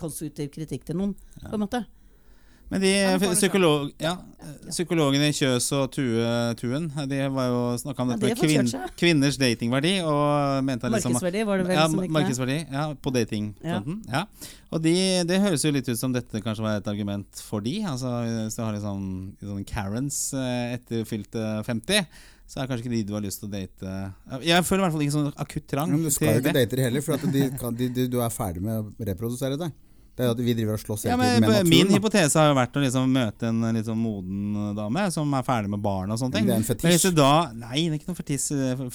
konstruktiv kritikk til noen. på en måte. Men de Ja, psykolog, ja, psykologene i Kjøs og Tue, Tuen De var jo snakka om Ja, dette med seg. kvinners datingverdi. Og mente liksom, Markedsverdi var det vel ja, som gikk markedsverdi ja, på datingfronten. Ja. Og de, det høres jo litt ut som dette kanskje var et argument for de. Altså Hvis du har liksom, sånn Karens eh, etter fylte 50, så er det kanskje ikke de du har lyst til å date. Jeg føler i hvert fall ikke sånn akutt trang Men du skal jo ikke date heller, for at de kan, de, de, du er ferdig med å reprodusere deg. Det er at vi driver og slåss Ja, hele men tiden med Min naturen. da. hypotese har jo vært å liksom møte en sånn moden dame som er ferdig med barn og sånne ting. Det er en Men hvis fetisj. du da Nei, det er ikke noe fetis,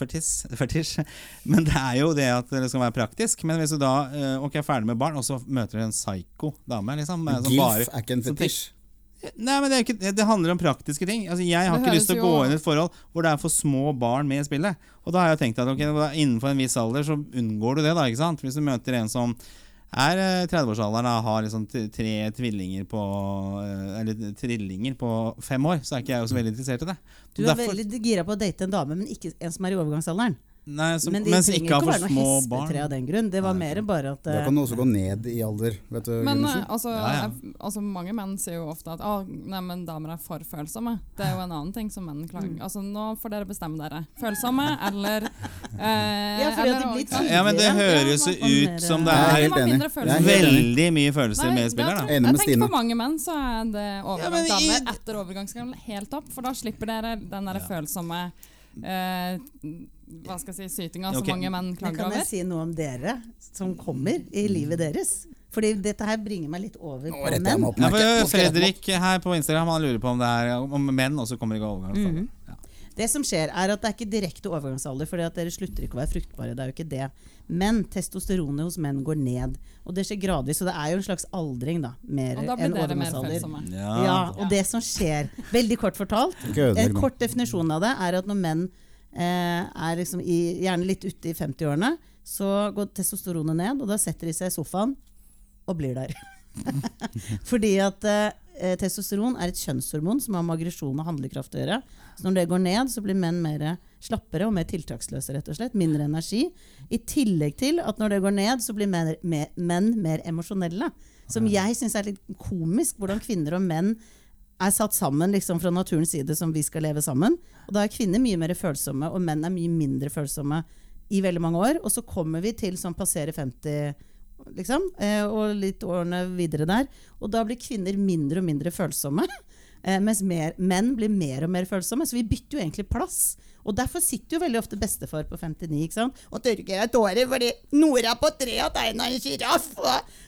fetis, fetisj. Men det er jo det at det skal være praktisk. Men hvis du da eh, ok, er ferdig med barn, og så møter du en psycho dame liksom, eh, som bare er ikke en fetisj. Nei, men det, er ikke, det handler om praktiske ting. Altså, jeg har Det ikke lyst til å gå inn i et forhold hvor det er for små barn med i spillet. Og da har jeg tenkt at okay, innenfor en viss alder så unngår du det, da. ikke sant? Hvis du møter en som er eh, 30-årsalderen og har liksom tre tvillinger på eh, Eller trillinger på fem år, så er ikke jeg så veldig interessert i det. Du er Derfor- veldig gira på å date en dame, men ikke en som er i overgangsalderen. Nei, som, men de mens trenger ikke å være noe hespetre barn. av den grunn. Det var mer bare at Da eh, kan du også gå ned i alder, vet du. Men eh, altså, Ja, ja. jeg- altså, mange menn sier jo ofte at «Å, nei, men damer er for følsomme. Det er jo en annen ting som menn klager Mm. Altså, Nå får dere bestemme dere. Følsomme eller eh, Ja, fordi eller- det blir? Ja, men det høres jo ut mer- som det er er helt enig. er veldig mye følelser Nei, med i spillet. det- da. Jeg tenker på For mange menn så er det Ja, men etter overgangsalderen helt opp. For da slipper dere den der Ja. følsomme eh, Hva skal jeg si sytinga okay. som mange menn klager over. kan over. jeg si noe om dere som kommer i livet deres? Fordi dette her bringer meg litt over på menn. Ja. Fredrik her på Instagram han lurer på om det er om menn også kommer i overgang. Mm Ja. Det som skjer er at det er ikke direkte overgangsalder, fordi at dere slutter ikke å være fruktbare. det er jo ikke det. Men testosteronet hos menn går ned. Og det skjer gradvis, så det er jo en slags aldring da, mer enn mer overgangsalder. Ja. Ja, og det som skjer, veldig kort fortalt, en kort definisjon av det er at når menn eh, er liksom i, gjerne litt ute i 50-årene, så går testosteronet ned, og da setter de seg i sofaen og blir der. Fordi at eh, testosteron er et kjønnshormon som har med aggresjon og handlekraft å gjøre. Så når det går ned, så blir menn mer slappere og mer tiltaksløse, rett og slett. Mindre energi. I tillegg til at når det går ned, så blir menn, mer- menn mer emosjonelle. Som jeg syns er litt komisk, hvordan kvinner og menn er satt sammen liksom, fra naturens side som vi skal leve sammen. Og da er kvinner mye mer følsomme, og menn er mye mindre følsomme i veldig mange år. Og så kommer vi til sånn passere 50, liksom, eh, og litt årene videre der. Og da blir kvinner mindre og mindre følsomme. Eh, mens mer, menn blir mer og mer følsomme. Så vi bytter jo egentlig plass. Og derfor sitter jo veldig ofte bestefar på 59 ikke sant? og tørker av tåre fordi Nora på tre har tegna en sjiraff!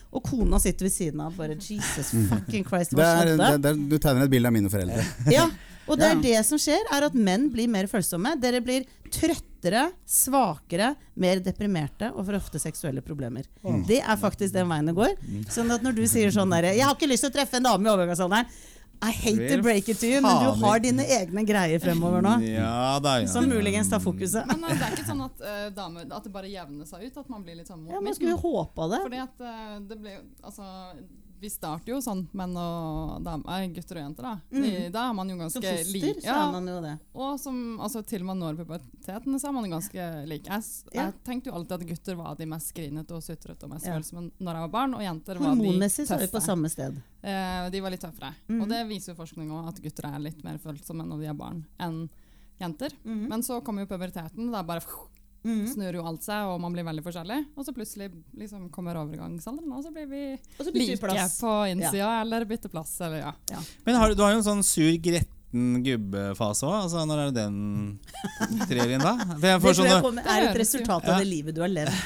Og kona sitter ved siden av bare Jesus fucking Christ, hva skjedde? du tegner et bilde av mine foreldre. Ja, og det er det som skjer, er at menn blir mer følsomme. Dere blir trøttere, svakere, mer deprimerte og får ofte seksuelle problemer. Det er faktisk den veien det går. Sånn at når du sier sånn derre 'Jeg har ikke lyst til å treffe en dame i overgangsalderen', I hate to break it to you, men du har dine egne greier fremover nå. Ja da, ja. Som muligens tar fokuset. Men eh, det er ikke sånn at uh, dame, At det bare jevner seg ut? At man blir litt sånn Ja, Man skulle håpa det. Fordi at uh, det ble jo Altså, vi starter jo sånn, menn og damer, gutter og jenter, da. Da er man jo Som ganske foster lik. så Ja, er man jo det. og som, altså, til man når puberteten, så er man jo ganske lik. Jeg, Ja. jeg tenkte jo alltid at gutter var de mest grinete og sutrete og mest Ja. følsomme når jeg var barn, og jenter var de Hormonmessig så er vi på tøffe. samme sted. Eh, de var litt tøffere. Mm. Og det viser jo forskning òg, at gutter er litt mer følsomme når de er barn, enn jenter. Mm. Men så kommer jo puberteten, er bare Mhm. snur jo alt seg, og man blir veldig forskjellig. Og så plutselig liksom kommer overgangsalderen, og så blir vi så like plass. på innsida, eller bytter plass, eller ja. Men har, du har jo en sånn sur, gretten gubbefase òg. Altså, når er det den trer inn da? For jeg Det sånne, kommer, er et resultat Ja. av det livet du har levd.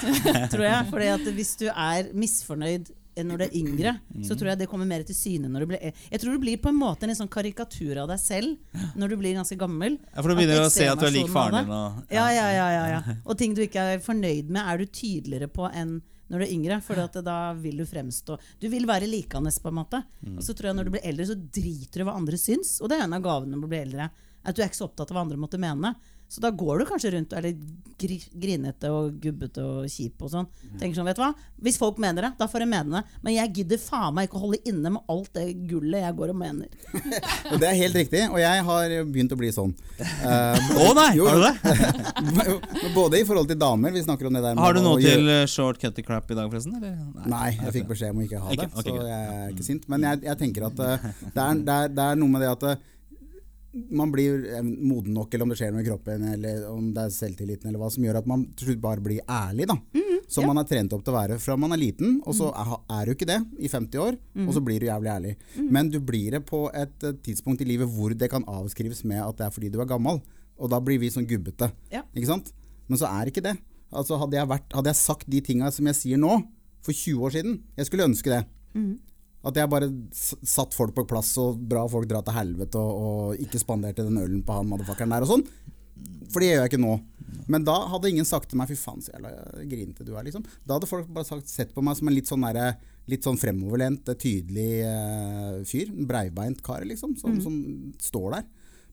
tror jeg. Fordi at Hvis du er misfornøyd når du er yngre, så tror jeg det kommer mer til syne når du blir e- Jeg tror du blir på en måte en sånn karikatur av deg selv når du blir ganske gammel. ja, for du begynner å se at du er lik faren din. Og, Ja, ja, ja, ja, ja. Og ting du ikke er fornøyd med, er du tydeligere på enn når du er yngre. For da vil du fremstå Du vil være likende, på en måte. Og så tror jeg når du blir eldre, så driter du hva andre syns. Og det er en av gavene med å bli eldre. At du er ikke så opptatt av hva andre måtte mene. Så da går du kanskje rundt og er litt grinete og gubbete og kjip og sånn. Tenker sånn, vet du hva? Hvis folk mener det, da får de mene det. Men jeg gidder faen meg ikke å holde inne med alt det gullet jeg går og mener. Og det er helt riktig, og jeg har begynt å bli sånn. Uh, Å nei, Jo, har du det? Både i forhold til damer, vi snakker om det der Har du noe til eh, short cutty crap i dag, forresten? Eller? Nei, jeg fikk beskjed om å ikke ha det, Ikke? okay, så jeg er ikke sint. Men jeg, jeg tenker at uh, det, er, det, er, det er noe med det at eh, man blir eh, moden nok, eller om det skjer noe i kroppen, eller om det er selvtilliten, eller hva som gjør at man til slutt bare blir ærlig, da. Som man er trent opp til å være fra man er liten, og så er, er du ikke det i 50 år, og så blir du jævlig ærlig. Men du blir det på et eh, tidspunkt i livet hvor det kan avskrives med at det er fordi du er gammel, og da blir vi sånn gubbete. Ja. Ikke sant? Men så er ikke det. Altså hadde, jeg vært, hadde jeg sagt de tinga som jeg sier nå, for 20 år siden Jeg skulle ønske det. At jeg bare satt folk på plass, og bra folk dra til helvete, og, og ikke spanderte den ølen på han motherfuckeren der og sånn. For det gjør jeg ikke nå. Men da hadde ingen sagt til meg 'fy faen, så jævla grinete du er', liksom. Da hadde folk bare sagt, sett på meg som en litt sånn, derre- litt sånn fremoverlent, tydelig eh, fyr. En breibeint kar, liksom, som, som står der.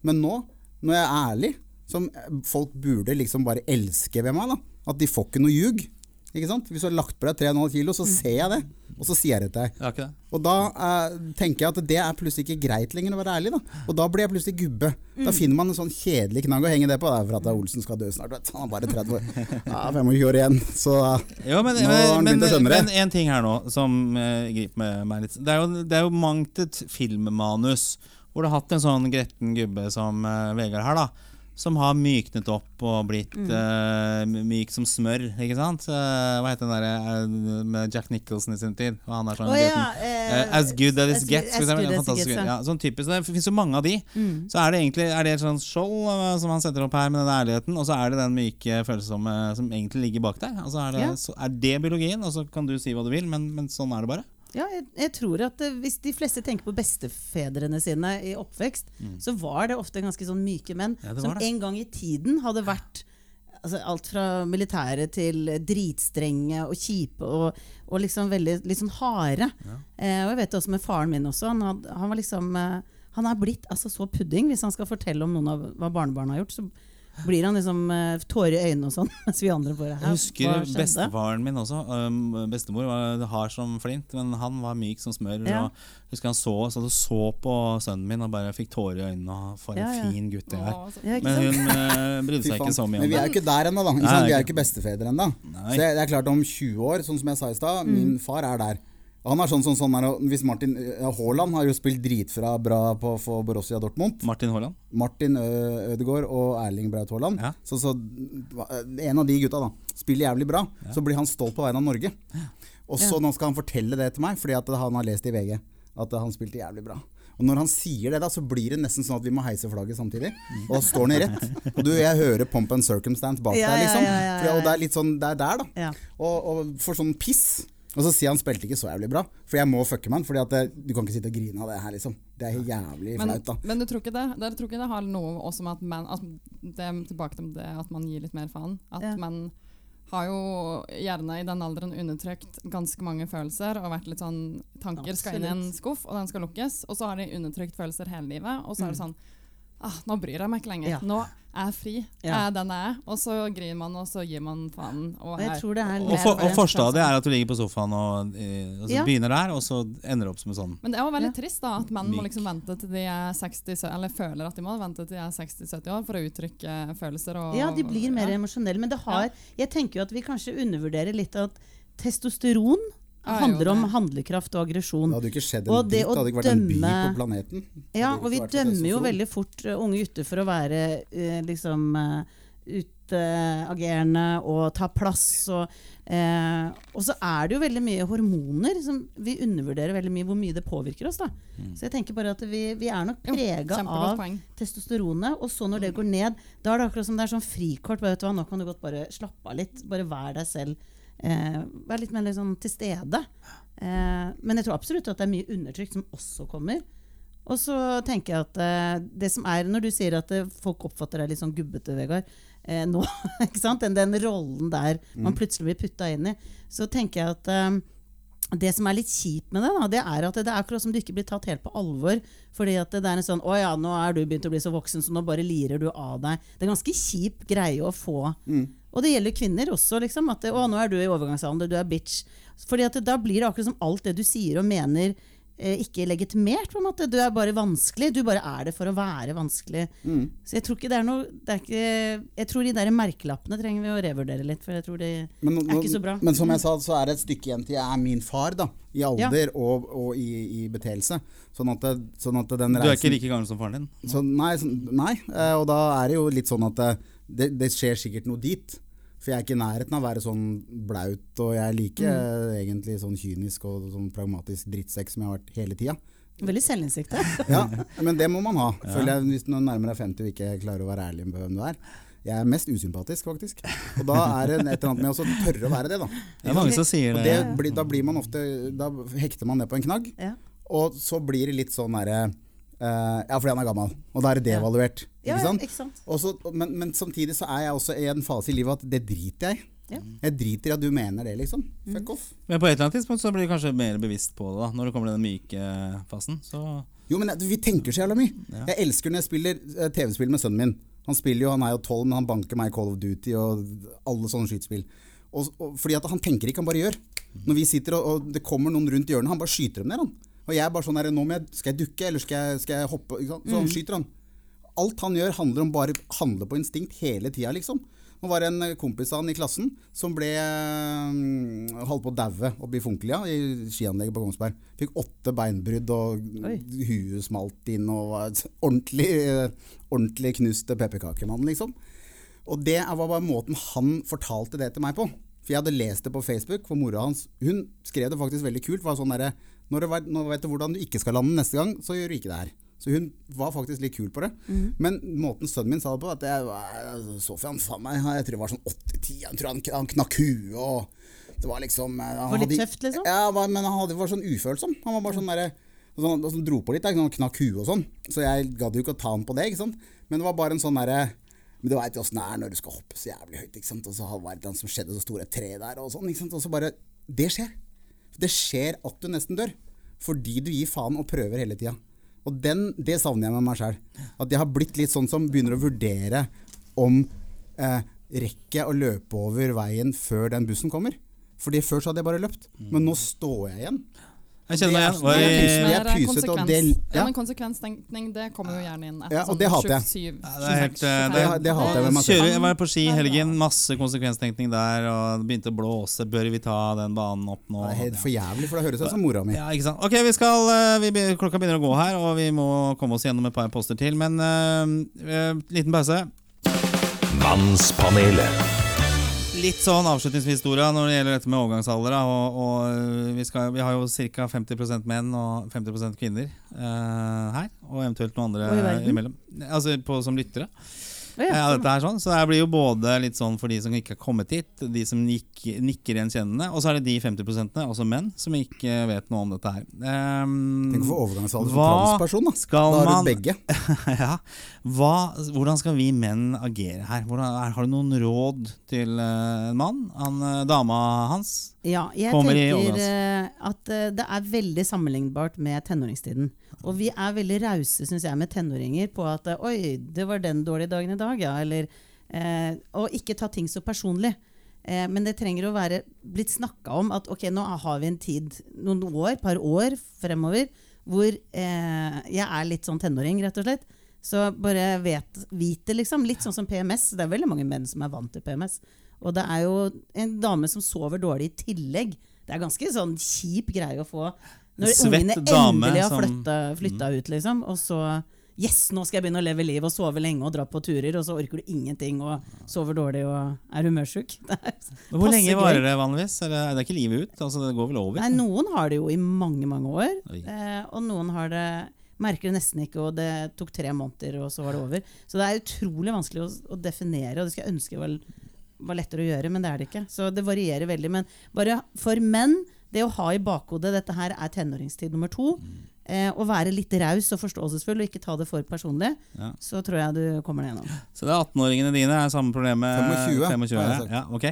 Men nå, når jeg er ærlig, som folk burde liksom bare elske ved meg, da. At de får ikke noe ljug. Ikke sant? Hvis du har lagt på deg 3,5 kilo, så ser jeg det. Og så sier jeg det til deg. Det. Og da eh, tenker jeg at det er plutselig ikke greit lenger å være ærlig. Da Og da blir jeg plutselig gubbe. Da finner man en sånn kjedelig knagg å henge det på. Det er for at Olsen skal dø snart. Vet. du. Han er bare 30 år. Ja, 25 år igjen. Så Jo, men, Nå har han begynt å men, skjønne det. men en ting her nå som eh, griper meg litt. Det er, jo, det er jo mangt et filmmanus hvor du har hatt en sånn gretten gubbe som eh, Vegard her, da. Som har myknet opp og blitt Mm. uh, myk som smør. Ikke sant? Uh, hva het den derre uh, med Jack Nicholson i sin tid? Og han er sånn oh, ja, eh, as good as it gets. as good as it gets, ja. sånn typisk, det finnes jo mange av de. Mm. Så er det egentlig er det et sånt skjold som han setter opp her med den ærligheten, og så er det den myke følsomme som egentlig ligger bak der. Altså er, det, Ja. så er det biologien, og så kan du si hva du vil, men, men sånn er det bare. Ja, jeg, jeg tror at eh, Hvis de fleste tenker på bestefedrene sine i oppvekst, så var det ofte ganske sånn myke menn Mm. Ja, som det. en gang i tiden hadde vært altså, alt fra militære til dritstrenge og kjipe og, og liksom veldig litt sånn harde. Eh, og jeg vet det også med faren min også. Han, had, han var liksom eh, Han er blitt altså, så pudding. Hvis han skal fortelle om noen av hva barnebarna har gjort, så blir han liksom eh, tårer i øynene og sånn, mens vi andre bare Jeg husker bestefaren min også. Um, bestemor var hard som flint, men han var myk som smør. Ja. Og jeg husker han så, så, så på sønnen min og bare fikk tårer i øynene. Og for en Ja, ja. fin gutt det er. Men hun uh, brydde seg ikke så mye Men vi er jo ikke der ennå, da. Nei. Vi er jo ikke bestefedre ennå. Så det er klart om 20 år, sånn som jeg sa i stad, min far er der. Han er sånn, sånn, sånn der, og Hvis Martin eh, Haaland har jo spilt dritfra bra på, for Borussia Dortmund. Martin Haaland. Martin Ødegaard og Erling Braut Haaland. Ja. Så, så en av de gutta da spiller jævlig bra. Så blir han stolt på vegne av Norge. Og så nå skal han fortelle det til meg, fordi at han har lest i VG at han spilte jævlig bra. Og når han sier det, da, så blir det nesten sånn at vi må heise flagget samtidig. Og da står han i rett. Og du, jeg hører pomp and circumstance bak Ja, der, ja, liksom. ja, ja, ja, For- Og det er litt sånn, det er der, da. Ja. Og, og for sånn piss. Og så sier han spilte ikke så jævlig bra, for jeg må fucke med han. Fordi at det, du kan ikke sitte og grine av det her, liksom. Det er jævlig Men, flaut, da. men du tror ikke det? det, tror ikke det har noe også med at man at det Tilbake til det at man gir litt mer faen. At Ja. man har jo gjerne i den alderen undertrykt ganske mange følelser og vært litt sånn Tanker skal inn i en skuff, og den skal lukkes. Og så har de undertrykt følelser hele livet. Og så er det Mm. sånn ah, Nå bryr jeg meg ikke lenger. Ja. Nå er jeg fri. Jeg er den jeg er. Og så griner man, og så gir man faen. Og Og jeg tror det er Og, for, og forstadiet er at du ligger på sofaen og, og så Ja. begynner der, og så ender opp som en sånn Men det er jo veldig Ja. trist da, at menn må liksom vente til de er 60, eller føler at de må vente til de er 60-70 år for å uttrykke følelser. Og, Ja, de blir mer ja. emosjonelle. Men det har, jeg tenker jo at vi kanskje undervurderer litt at testosteron Jo, handler om handlekraft og aggresjon. Det hadde ikke skjedd Og det dritt, det hadde ikke vært en by på planeten. Ja, og vi dømmer jo veldig fort uh, unge gutter for å være uh, liksom uh, utagerende og ta plass. Og, eh, og så er det jo veldig mye hormoner som vi undervurderer veldig mye hvor mye det påvirker oss. da. Så jeg tenker bare at vi, vi er nok prega av testosteronet, og så når det går ned, da er det akkurat som det er sånn frikort. Vet du hva, nå kan du godt bare slappe av litt. Bare vær deg selv. Eh, vær litt mer liksom til stede. Eh, men jeg tror absolutt at det er mye undertrykt som også kommer. Og så tenker jeg at eh, det som er Når du sier at eh, folk oppfatter deg litt sånn gubbete, Vegard, eh, nå? Den, den rollen der man plutselig blir putta inn i, så tenker jeg at eh, det som er litt kjipt med det, da, det er at det er akkurat som du ikke blir tatt helt på alvor. Fordi at det er en sånn 'Å ja, nå er du begynt å bli så voksen, så nå bare lirer du av deg'. Det er ganske kjip greie å få. Og det gjelder kvinner også. liksom, at det, 'Å, nå er du i overgangsalder, du er bitch'. Fordi at det, Da blir det akkurat som alt det du sier og mener, eh, ikke legitimert. på en måte. Du er bare vanskelig. Du bare er det for å være vanskelig. Så jeg tror ikke det er noe det er ikke, Jeg tror de der merkelappene trenger vi å revurdere litt. For jeg tror de Men, er ikke så bra. men som jeg sa, så er det et stykke igjen til jeg er min far, da. I alder og, og i, i beteelse. Sånn at, sånn at den Du er ikke reisen like gammel som faren din? så, nei, så, nei, eh, og da er det jo litt sånn at det, det, skjer sikkert noe dit. For jeg er ikke i nærheten av å være sånn blaut, og jeg er like Mm. egentlig sånn kynisk og sånn pragmatisk drittsekk som jeg har vært hele tida. Veldig selvinnsikt. ja. Men det må man ha, føler jeg, hvis du nærmer deg 50 og ikke klarer å være ærlig med hvem du er. Jeg er mest usympatisk, faktisk. Og da er det et eller annet med å tørre å være det, da. Det er mange som sier Og det. det blir, da blir man ofte Da hekter man det på en knagg, Ja. og så blir det litt sånn derre eh, Ja, fordi han er gammel. Og da er det devaluert. Ja, Ikke sant? ikke sant? Også, men, men samtidig så er jeg også i en fase i livet at det driter jeg i. Ja. Jeg driter i at du mener det, liksom. Fuck off. Men på et eller annet tidspunkt så blir du kanskje mer bevisst på det, da når det kommer til den myke fasen. Så Jo, men vi tenker så jævla mye. Ja. Jeg elsker når jeg spiller eh, TV-spill med sønnen min. Han spiller jo, han er jo tolv, men han banker meg i Call of Duty og alle sånne skytespill. Og, og, fordi at han tenker ikke, han bare gjør. Når vi sitter og, og det kommer noen rundt hjørnet, han bare skyter dem ned. han. Og jeg er bare sånn her, nå jeg, Skal jeg dukke, eller skal jeg, skal jeg hoppe? Så han skyter han. Alt han gjør, handler om bare handle på instinkt hele tida, liksom. Nå var det en kompis av han i klassen som ble øh, holdt på å daue oppe i Funkelia, i skianlegget på Kongsberg. Fikk åtte beinbrudd, og Oi. huet smalt inn, og var ordentlig, øh, ordentlig knust pepperkakemann, liksom. Og det var bare måten han fortalte det til meg på. For jeg hadde lest det på Facebook, for mora hans Hun skrev det faktisk veldig kult. Var sånn derre når, du vet- nå vet du hvordan du ikke skal lande neste gang, så gjør du ikke det her. Så hun var faktisk litt kul på det. Men måten sønnen min sa det på, at jeg Sofian, faen meg, jeg tror det var sånn 8-10, jeg tror han, han knakk huet og Det var liksom eh, han Var litt tøft, liksom? Ja, men han hadde, var sånn ufølsom. Han var bare sånn derre sånn, sånn, dro på litt, da, han knakk huet og sånn. Så jeg gadd jo ikke å ta han på det, ikke sant. Men det var bare en sånn derre men du veit åssen det er når du skal hoppe så jævlig høyt. ikke sant? Og så var det noe som skjedde, så store tre der og sånn. ikke sant? Og så bare Det skjer. Det skjer at du nesten dør. Fordi du gir faen og prøver hele tida. Og den, det savner jeg med meg sjøl. At jeg har blitt litt sånn som begynner å vurdere om eh, Rekker jeg å løpe over veien før den bussen kommer? Fordi før så hadde jeg bare løpt. Men nå står jeg igjen. Jeg kjenner meg igjen. Var det er er pyset, og det- konsekvens. ja. Ja, men konsekvenstenkning det kommer jo gjerne inn etter Ja, og sånn det hater jeg. Ja, det er helt, eh, 25. det- det hater jeg med meg selv. Kjører, jeg var på ski i helgen, masse konsekvenstenkning der, og det begynte å blåse. Bør vi ta den banen opp nå? Det er helt for jævlig, for det høres ut som mora mi. Ja, ikke sant. Ok, vi skal, eh, vi, klokka begynner å gå her, og vi må komme oss gjennom et par poster til. Men eh, liten pause. Mannspanelet. Litt sånn avslutningsvis, Dora, når det gjelder dette med overgangsalder. Og, og vi, skal, vi har jo ca. 50% menn og 50 kvinner uh, her. Og eventuelt noen andre imellom. Altså på, som lyttere. Å ja, dette er sånn. Så det blir jo både litt sånn for de som ikke har kommet hit, de som nikker, nikker gjenkjennende, og så er det de 50% også menn, som ikke vet noe om dette her. Um, Tenk å få overgangsalder som transperson, da. skal Da har man- du begge. ja. Hva, hvordan skal vi menn agere her? Hvordan, har du noen råd til eh, en mann? Han, eh, dama hans? Ja, jeg Kommer tenker eh, at eh, det er veldig sammenlignbart med tenåringstiden. Og vi er veldig rause, syns jeg, med tenåringer på at eh, Oi, det var den dårlige dagen i dag, ja. Eller eh, Og ikke ta ting så personlig. Eh, men det trenger å være blitt snakka om at ok, nå har vi en tid, noen år, par år fremover, hvor eh, jeg er litt sånn tenåring, rett og slett. Så bare vet, vit det, liksom. Litt sånn som PMS. Det er veldig mange menn som er vant til PMS. Og det er jo en dame som sover dårlig i tillegg. Det er ganske sånn kjip greie å få når Svett ungene endelig har flytta, flytta ut, liksom. Og så Yes, nå skal jeg begynne å leve livet og sove lenge og dra på turer, og så orker du ingenting og sover dårlig og er humørsjuk. Hvor lenge varer det vanligvis? Er det, er ikke livet ut? Altså, det går vel over? Nei, noen har det jo i mange, mange år. Eh, og noen har det merker det nesten ikke, og det tok tre måneder, og så var det over. Så det er utrolig vanskelig å, å definere, og det skal jeg ønske var, var lettere å gjøre, men det er det ikke. Så det varierer veldig. Men bare for menn, det å ha i bakhodet dette her er tenåringstid nummer to. Eh, å være litt raus og forståelsesfull og ikke ta det for personlig, Ja. så tror jeg du kommer deg gjennom. Så det er 18-åringene dine er samme problem med 25, 25 ja. ja, ok.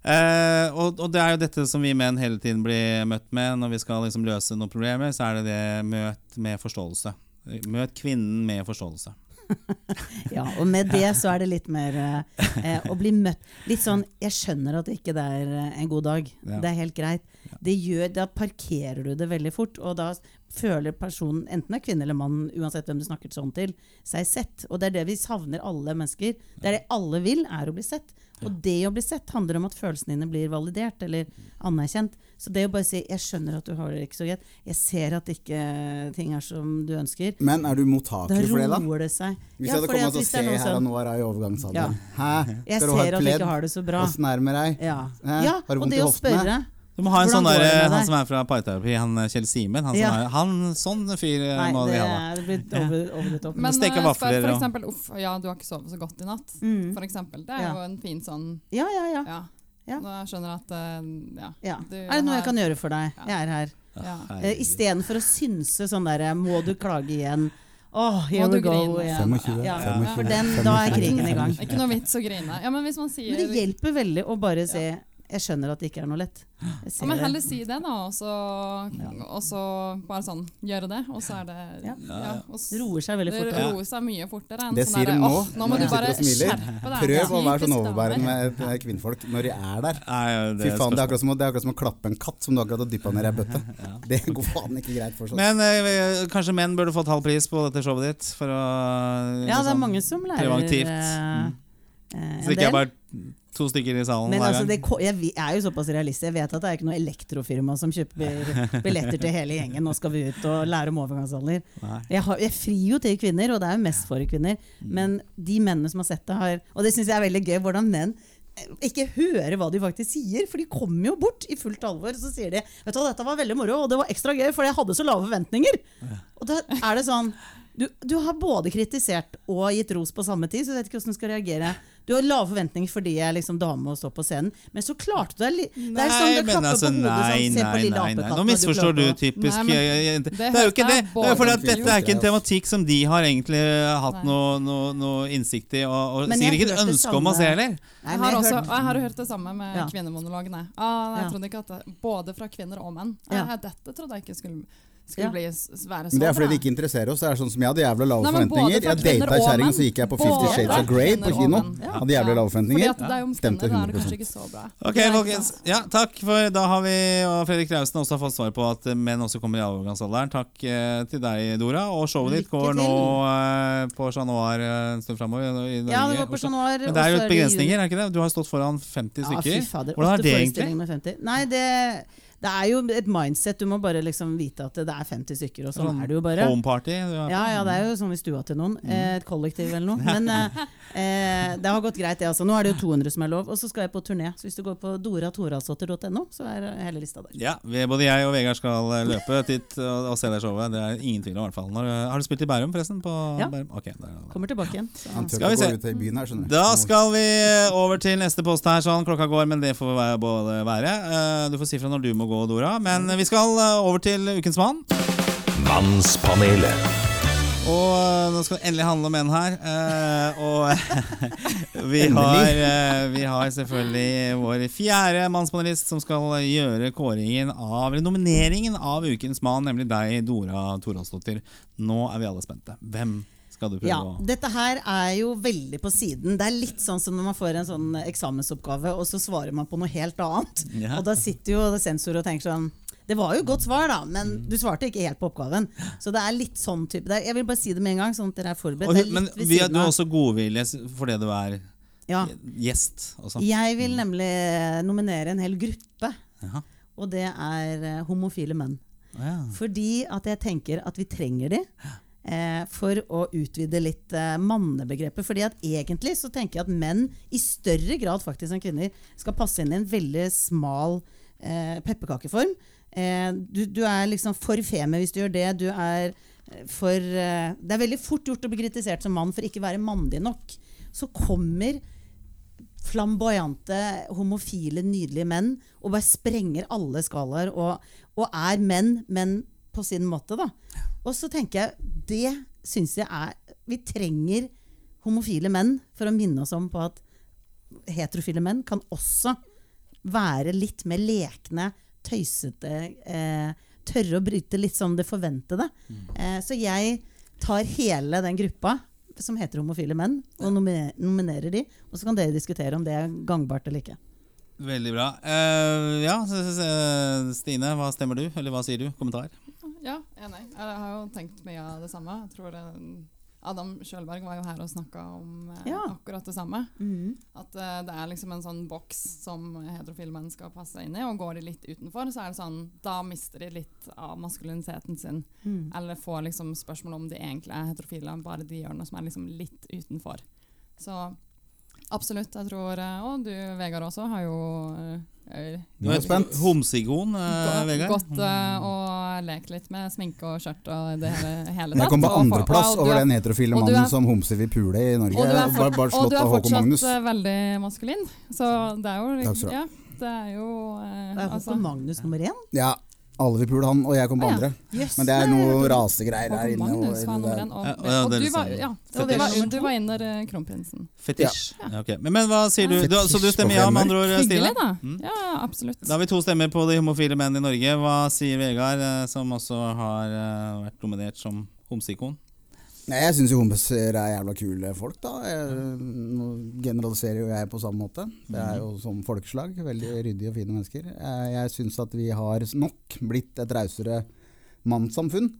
Eh, og, og det er jo dette som vi menn hele tiden blir møtt med når vi skal liksom løse noen problemer. Så er det det møt med forståelse. Møt kvinnen med forståelse. Ja, og med det så er det litt mer eh, eh, å bli møtt Litt sånn Jeg skjønner at ikke det er eh, en god dag. Ja. Det er helt greit. Det gjør, da parkerer du det veldig fort, og da føler personen, enten er kvinne eller mann, uansett hvem du snakker sånn til, seg sett. Og det er det vi savner alle mennesker. Det er det alle vil, er å bli sett. Og det å bli sett handler om at følelsene dine blir validert eller anerkjent. Så det å bare si 'jeg skjønner at du har det ikke så greit', 'jeg ser at ikke ting er som du ønsker', Men er du mottakelig for det, da? Da roer det seg. Hvis Ja, jeg hadde kommet og se her sånn- og nå er jeg i overgangsalderen. Hæ? Jeg ser at du ikke har det så bra. Åssen er det med deg? Ja, Hæ? ja Har du vondt i hoftene? Du må ha en Hvordan sånn der, det han som er fra parterapi, han eh, Kjell Simen. Han, som Ja. er, han sånn fyr eh, Nei, må vi ha. det blir over, over top. Men Steke eh, vafler for og- eksempel uff, ja, du har ikke sovet så godt i natt. Mm. For eksempel. Det er Ja. jo en fin sånn Ja, ja, ja. Ja. Ja. Nå jeg skjønner at eh, ja. ja. Du Er det noe jeg kan gjøre for deg? Ja. Jeg er her. ja. Eh, Istedenfor å synse sånn derre Må du klage igjen? Åh, here Må we du go grine? igjen. 25, Ja, for den, da er krigen i gang. Ikke noe vits å grine. Ja, men hvis man sier Men det hjelper veldig å bare si Jeg skjønner at det ikke er noe lett. Jeg ja, men heller si det, da, og så, og så bare sånn gjøre det, og så er det Ja. ja, og Det roer seg veldig fort. Det roer seg mye fortere enn Det sånn sier de nå, nå må du bare skjerpe deg. Prøv å være sånn overbærende med med kvinnfolk når de er der. Nei, det Fy faen, det er akkurat som, det er akkurat som å klappe en katt som du akkurat har dyppa ned i ei bøtte. Det går faen ikke greit for sånn. Men eh, kanskje menn burde fått halv pris på dette showet ditt? For å Ja, det er liksom- mange som lærer preventivt. Eh, Så det ikke er bare to stykker i salen Men altså, det, jeg er jo såpass realist. Jeg vet at det er ikke noe elektrofirma som kjøper billetter til hele gjengen. Nå skal vi ut og lære om overgangsalder. Jeg, har, jeg frir jo til kvinner, og det er jo mest for kvinner. Mm. Men de mennene som har sett det, har Og det syns jeg er veldig gøy, hvordan menn eh, ikke hører hva de faktisk sier, for de kommer jo bort i fullt alvor. Så sier de vet du dette var veldig moro, og det var ekstra gøy, for jeg hadde så lave forventninger. Og da er det sånn du, du har både kritisert og gitt ros på samme tid, så jeg vet ikke hvordan du skal reagere. Du har lave forventninger fordi jeg er liksom dame og står på scenen, men så klarte du deg er sånn Nei, men altså, hodet nei, sånn, nei, nei, nei. Nå misforstår du du typisk Nei, men eh, jente. det Det er jo ikke det. Det er fordi at dette er ikke en tematikk som de har egentlig hatt noe, noe, noe innsikt i, og, og sikkert ikke et ønske om å se heller. Jeg har, også, jeg har hørt det samme med Ja. kvinnemonologene. Ah, jeg Ja. trodde ikke at det, Både fra kvinner og menn. Ja. Eh, dette trodde jeg ikke skulle, skulle Ja. bli, være så Men det er fordi bra. det ikke interesserer oss. Det er sånn som Jeg hadde jævla lave Nei, forventninger. Jeg data ei kjerring, så gikk jeg på Fifty Shades of Grey på kino. Ja. Hadde jævlig lave forventninger. er Stemte kvinner, da er det 100%. kanskje ikke så bra. Ok, folkens. Ja, takk, for da har vi og Fredrik Rausen også har fått svar på at menn også kommer i overgangsalderen. Takk eh, til deg, Dora. Og showet ditt går nå eh, på Chat Noir eh, en stund framover. Ja, det går på Chat Noir, Men det er jo et begrensninger, er ikke det? Du har stått foran 50 stykker. Hvordan er det egentlig? forestillinger med 50. Nei, det, det er jo et mindset. Du må bare liksom vite at det er 50 stykker, og sånn er det jo bare. Home party. Ja, ja, det er jo sånn i stua til noen. Mm. Eh, Et kollektiv eller noe. Men eh, eh, det har gått greit, det altså. Nå er det jo 200 som er lov. Og så skal jeg på turné. Så hvis du går på doratorasåter.no, så er hele lista der. Ja, både jeg og Vegard skal eh, løpe dit og, og se det showet. Det er ingen tvil om, i hvert fall. Når, har du spilt i Bærum, forresten? På Ja. Bærum? Okay, der, der. Kommer tilbake igjen. Så. Skal vi se. gå her. Da skal vi over til neste post her. Sånn, klokka går, men det får være både være. Du får si fra når du må gå, Dora. Men vi skal eh, over til Ukens mann. Mannspanelet. Og eh, nå skal det endelig handle om en her. eh, og vi har, vi har selvfølgelig vår fjerde mannspanelist som skal gjøre kåringen av, eller nomineringen av Ukens mann, nemlig deg, Dora Toralsdottir. Nå er vi alle spente. Hvem skal du prøve Ja, å dette her er jo veldig på siden. Det er litt sånn som når man får en sånn eksamensoppgave, og så svarer man på noe helt annet. Ja. Og da sitter jo sensor og tenker sånn Det var jo godt svar, da, men Mm. du svarte ikke helt på oppgaven. Så det er litt sånn type det er, Jeg vil bare si det med en gang, sånn at dere er forberedt. Det er Men vi, siden du er også godvilje fordi du er ja. gjest også. Jeg vil nemlig nominere en hel gruppe, ja. og det er eh, homofile menn. Ja. Fordi at jeg tenker at vi trenger de. Eh, for å utvide litt eh, mannebegrepet. Fordi at egentlig så tenker jeg at menn i større grad faktisk enn kvinner skal passe inn i en veldig smal eh, pepperkakeform. Eh, du, du er liksom for femi hvis du gjør det. Du er eh, for eh, Det er veldig fort gjort å bli kritisert som mann for ikke å være mandig nok. Så kommer flamboyante, homofile, nydelige menn og bare sprenger alle skalaer og, og er menn, men på sin måte, da. Og så tenker jeg det syns jeg er Vi trenger homofile menn for å minne oss om på at heterofile menn kan også være litt mer lekne, tøysete, eh, tørre å bryte litt som det forventede. Eh, så jeg tar hele den gruppa som heter homofile menn, og nomine- nominerer de. Og så kan dere diskutere om det er gangbart eller ikke. Veldig bra. Uh, ja, Stine, hva stemmer du? Eller hva sier du? Kommentar? Ja, enig. Jeg har jo tenkt mye av det samme. Jeg tror det, Adam Sjølberg var jo her og snakka om eh, Ja. akkurat det samme. At eh, det er liksom en sånn boks som heterofile menn skal passe inn i, og går de litt utenfor, så er det sånn Da mister de litt av maskuliniteten sin. Eller får liksom spørsmål om de egentlig er heterofile, bare de gjør noe som er liksom litt utenfor. Så absolutt. Jeg tror eh, Og du, Vegard, også har jo eh, Nå er jeg spent. Homsigon, eh, Vegard. Gått eh, og lekt litt med sminke og skjørt og det hele, hele tatt. jeg kom på andreplass over er- den heterofile mannen er- som homser vil pule i Norge. Og du er, Bare, for, bare og du er av Håkon Magnus. fortsatt eh, veldig maskulin. Så det er jo Takk skal du ha. Ja, det er jo eh, Det er altså, Håkon Magnus nummer én. Ja, alle vil pule han, og jeg kom på ah, ja. andre. Yes. Men det er noe rasegreier der inne. og- Magnus var Ja, ja, og det du var, ja, du var, var under eh, kronprinsen. Fetisj. Ja, ok. men, men hva sier du? du? Så du stemmer ja, med andre ord, Stine? Da. Mm. Ja, ja, absolutt. Da har vi to stemmer på de homofile menn i Norge. Hva sier Vegard, eh, som også har eh, vært dominert som homseikon? Nei, Jeg syns jo homser er jævla kule folk, da. Nå generaliserer jo jeg på samme måte. Det er jo som folkeslag. Veldig ryddige og fine mennesker. Jeg, jeg syns at vi har nok blitt et rausere mannssamfunn.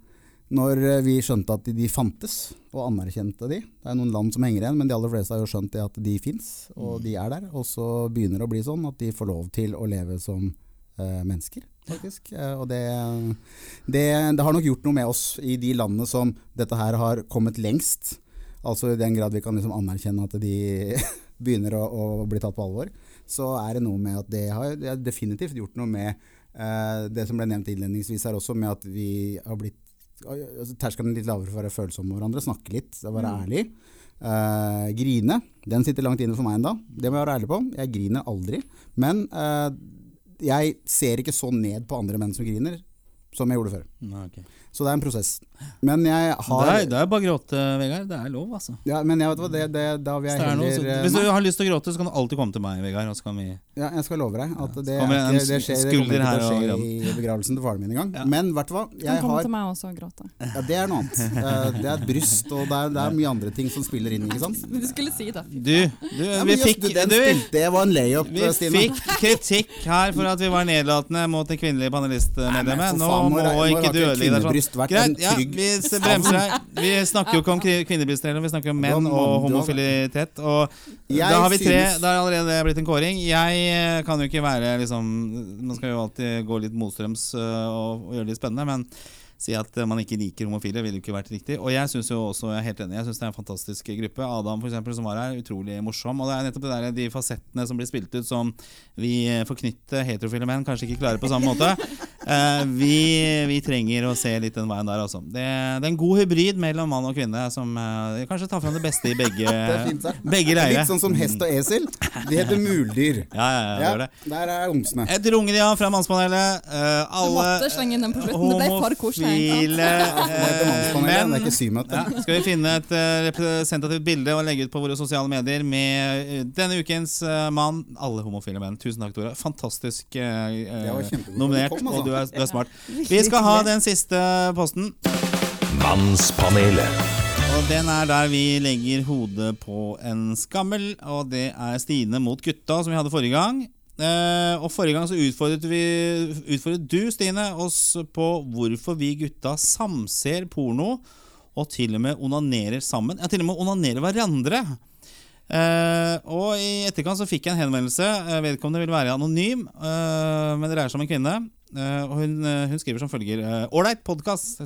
når eh, vi skjønte at de fantes, og anerkjente de. Det er noen land som henger igjen, men de aller fleste har jo skjønt at de fins, og de er der. Og så begynner det å bli sånn at de får lov til å leve som eh, mennesker, faktisk. Eh, og det, det, det har nok gjort noe med oss i de landene som dette her har kommet lengst. Altså i den grad vi kan liksom anerkjenne at de begynner å, å bli tatt på alvor. Så er det noe med at det har, det har definitivt gjort noe med eh, det som ble nevnt innledningsvis her også, med at vi har blitt altså, Terskelen litt lavere for å være følsomme med hverandre, snakke litt, være ærlig. Eh, grine. Den sitter langt inne for meg ennå, det må jeg være ærlig på. Jeg griner aldri. Men eh, jeg ser ikke så ned på andre menn som griner, som jeg gjorde før. Nei, okay. Så det er en prosess. Men jeg Det er, det er bare å gråte, Vegard. Det er lov, altså. ja, Men jeg vet hva, det, det, da vil jeg det er noe, så, eh, hvis du har lyst til å gråte, så kan du alltid komme til meg, Vegard. Og så kan vi Ja, jeg skal love deg at det, ja, det, det skjer, det kommer ikke til å skje i begravelsen til faren min engang. Ja. Men vet du hva? Kan komme har, til meg også og gråte. ja, det er noe annet. Eh, Det er et bryst, og det er, det er mye andre ting som spiller inn. ikke sant? Du skulle si det. Du, du Ja, vi fikk du, den du, spilte, det var en layup, vi Stine. fikk kritikk her for at vi var nedlatende mot det kvinnelige panelistmedlemmet. Nå må ikke har du ødelegge deg sånn. Greit, ja, vi bremser deg. Vi snakker jo ikke om kvinnebilstreller, vi snakker om menn og homofilitet. Og da har vi tre, Da det har allerede blitt en kåring. Jeg eh, kan jo ikke være liksom Man skal jo alltid gå litt motstrøms øh, og, og gjøre det litt spennende, men si at eh, man ikke liker homofile, ville jo ikke vært riktig. Og jeg syns jo også, jeg er helt enig, jeg synes det er en fantastisk gruppe. Adam, for eksempel, som var her, utrolig morsom. Og det er nettopp det der, de fasettene som blir spilt ut som vi forknytter heterofile menn kanskje ikke klarer på samme måte. Eh, vi, vi trenger å se litt den veien der, altså. Det, det er en god hybrid mellom mann og kvinne som eh, kanskje tar fram det beste i begge, er fint begge leirer. Litt sånn som hest og esel. De heter muldyr. Ja, ja, ja, det gjør det. der er ungstene. Et rungende ja fra mannspanelet. Eh, Du alle homofile mannspanelet, menn. det er ikke symøte. Ja, skal vi finne et representativt bilde og legge ut på våre sosiale medier med denne ukens mann, alle homofile menn. Tusen takk, Tore. Fantastisk nominert, kom, altså. og du er, du er smart. Vi skal ha den siste posten. Mannspanelet. Og den er der vi legger hodet på en skammel, og det er Stine mot gutta, som vi hadde forrige gang. Eh, og Forrige gang så utfordret, vi, utfordret du, Stine, oss på hvorfor vi gutta samser porno og til og med onanerer sammen. Ja, til og med onanerer hverandre. Eh, og I etterkant så fikk jeg en henvendelse. Eh, vedkommende vil være anonym, eh, men det dreier seg om en kvinne. Eh, og hun, eh, hun skriver som følger Ålreit podkast.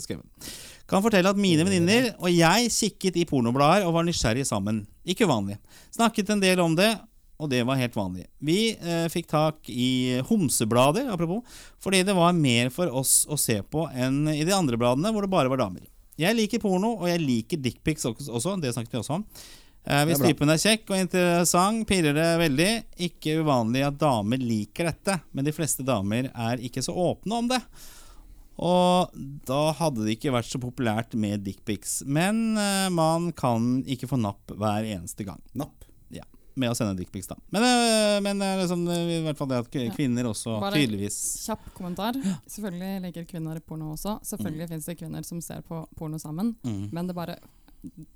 Kan fortelle at mine venninner og jeg kikket i pornoblader og var nysgjerrig sammen. Ikke uvanlig. Snakket en del om det, og det var helt vanlig. Vi eh, fikk tak i homseblader, apropos, fordi det var mer for oss å se på enn i de andre bladene, hvor det bare var damer. Jeg liker porno, og jeg liker dickpics også. Det snakket vi også om. Eh, hvis er typen er kjekk og interessant, pirrer det veldig. Ikke uvanlig at damer liker dette, men de fleste damer er ikke så åpne om det. Og da hadde det ikke vært så populært med dickpics. Men eh, man kan ikke få napp hver eneste gang Napp. ja, med å sende dickpics. da. Men, eh, men eh, liksom, eh, i hvert fall det at kvinner også Bare- tydeligvis Kjapp kommentar. Selvfølgelig liker kvinner porno også. Selvfølgelig finnes det kvinner som ser på porno sammen. mm. Men det bare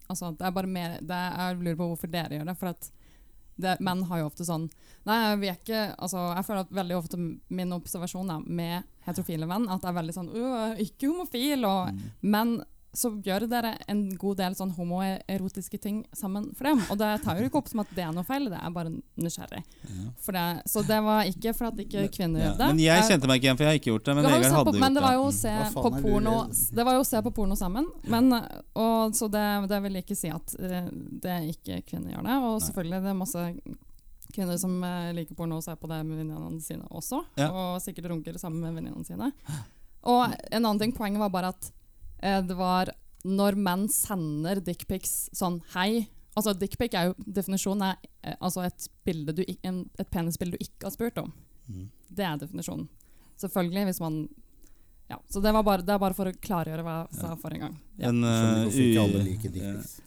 Altså, det er bare mer det er, Jeg lurer på hvorfor dere gjør det. For at det, menn har jo ofte sånn Nei, vi er ikke Altså, jeg føler at veldig ofte min observasjon med heterofile menn, at det er veldig sånn «Øh, Ikke homofil, og Mm. Men så gjør dere en god del sånn homoerotiske ting sammen for dem. Og det tar jo ikke opp som at det er noe feil, det er bare nysgjerrig. For det, så det var ikke for at ikke kvinner gjorde gjør det. Men jeg Jeg- kjente meg ikke igjen, for jeg har ikke gjort det. Men Vegard hadde på, men det var jo å se på porno Det var jo å se på porno sammen. Men, og, så det, det vil ikke si at eh, det ikke kvinner gjør det. Og selvfølgelig det er masse kvinner som eh, liker porno og ser på det med venninnene sine også. Ja. Og sikkert runker sammen med venninnene sine. Og en annen ting, poenget var bare at eh, det var når menn sender dickpics sånn hei Altså Dickpic er jo definisjonen er eh, altså et, du, en, et penisbilde du ikke har spurt om. Mm. Det er definisjonen. Selvfølgelig hvis man ja, Så det, var bare, det er bare for å klargjøre hva jeg sa forrige gang. Ja. En, uh, like. Det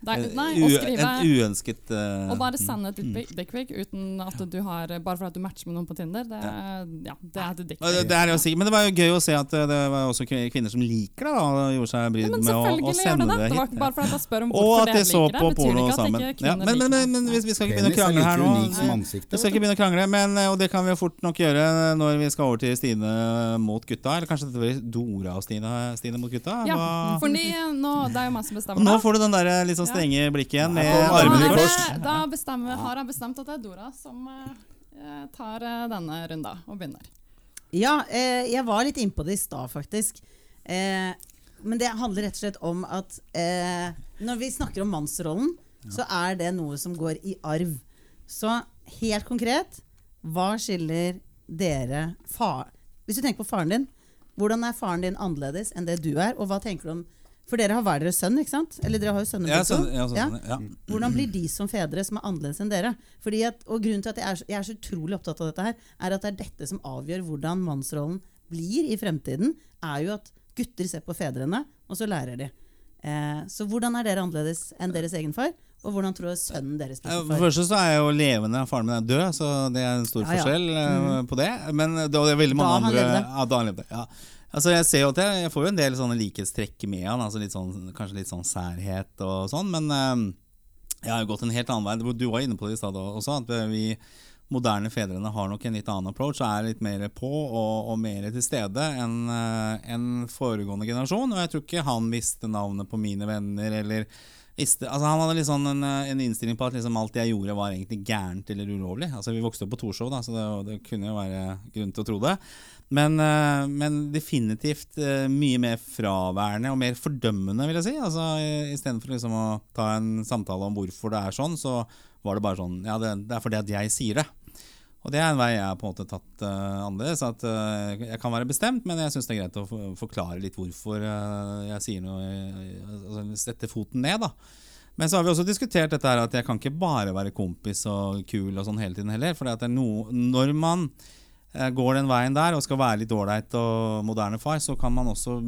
er, nei, u- å skrive En uønsket uh, Å bare mm. sende et dickpic dickpic uten at du har Bare for at du matcher med noen på Tinder, det, ja, det er et det- dickpic. det men det var jo gøy å se at eh, det var også kvinner som liker det. da, og gjorde seg Ja, bryd med å, å det sende det. det Det var hit. ikke bare fordi jeg spør om Og at de så liker på porno sammen. Ja, men, men, men, men det. vi vi skal ikke begynne å krangle her nå. Ansiktet, Vi skal ikke begynne å krangle, men, eh, og det kan vi jo fort nok gjøre når vi skal over til Stine mot gutta. Eller kanskje dette Dora og Stine, Stine mot gutta? Ja, for nå, det er jo meg som bestemmer. nå får du den der litt sånn strenge blikket igjen, med Ja, armene i kors. det- Da bestemmer, har jeg bestemt at det er Dora som eh, tar eh, denne runda og begynner. Ja, eh, jeg var litt innpå det i stad, faktisk. Eh, men det handler rett og slett om at eh, når vi snakker om mannsrollen, så er det noe som går i arv. Så helt konkret, hva skiller dere far Hvis du tenker på faren din, hvordan er faren din annerledes enn det du er? Og hva tenker du om For dere har hver deres sønn, ikke sant? Eller dere har jo sønner Ja, sønne, ja, sønne, Ja. Hvordan blir de som fedre som er annerledes enn dere? Fordi at, og Grunnen til at jeg er, så- jeg er så utrolig opptatt av dette, her, er at det er dette som avgjør hvordan mannsrollen blir i fremtiden. er jo at gutter ser på fedrene, og så lærer de. Eh, så hvordan er dere annerledes enn deres egen far? Og hvordan tror du sønnen deres blir For først første så er jeg jo levende, faren min er død, så det er en stor Ja, ja. forskjell mm. på det. Men det, var veldig mange Da andre. Ja, da han levde. Ja. Altså jeg ser jo at jeg, jeg får jo en del sånne likhetstrekk med han, altså litt sånn, kanskje litt sånn særhet og sånn, men um, jeg har jo gått en helt annen vei. Du var inne på det i stad også, at vi moderne fedrene har nok en litt annen approach og er litt mer på og, og mer til stede enn en enn foregående generasjon. Og jeg tror ikke han visste navnet på mine venner eller visste, altså Han hadde sånn en, en innstilling på at liksom alt jeg gjorde, var egentlig gærent eller ulovlig. Altså Vi vokste opp på Torshov, så det, det kunne jo være grunn til å tro det. Men, eh, men definitivt eh, mye mer fraværende og mer fordømmende, vil jeg si. Altså Istedenfor liksom å ta en samtale om hvorfor det er sånn, så var det bare sånn Ja, det, det er fordi at jeg sier det. Og det er en vei jeg har på en måte tatt uh, annerledes. At uh, jeg kan være bestemt, men jeg syns det er greit å for- forklare litt hvorfor uh, jeg sier noe. altså Sette foten ned, da. Men så har vi også diskutert dette her at jeg kan ikke bare være kompis og kul og sånn hele tiden heller. For noe, når man går den veien der og skal være litt ålreit og moderne far, så kan man også,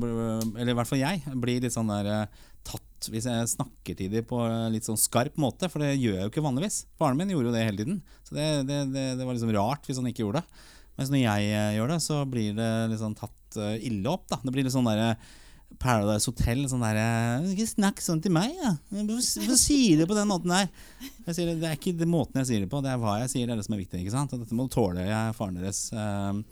eller i hvert fall jeg, bli litt sånn der tatt hvis jeg snakker til dem på litt sånn skarp måte, for det gjør jeg jo ikke vanligvis. Faren min gjorde jo det hele tiden, så det, det, det, det var liksom rart hvis han ikke gjorde det. Mens når jeg eh, gjør det, så blir det liksom tatt eh, ille opp. da. Det blir litt sånn derre Paradise Hotel. Sånn derre 'Ikke snakk sånn til meg, da. Hvorfor sier du det på den måten der?' Sier, det, er ikke måten jeg sier det på, det er hva jeg sier, det er det som er viktig. ikke sant? Og dette må tåle, jeg faren deres. Ehm,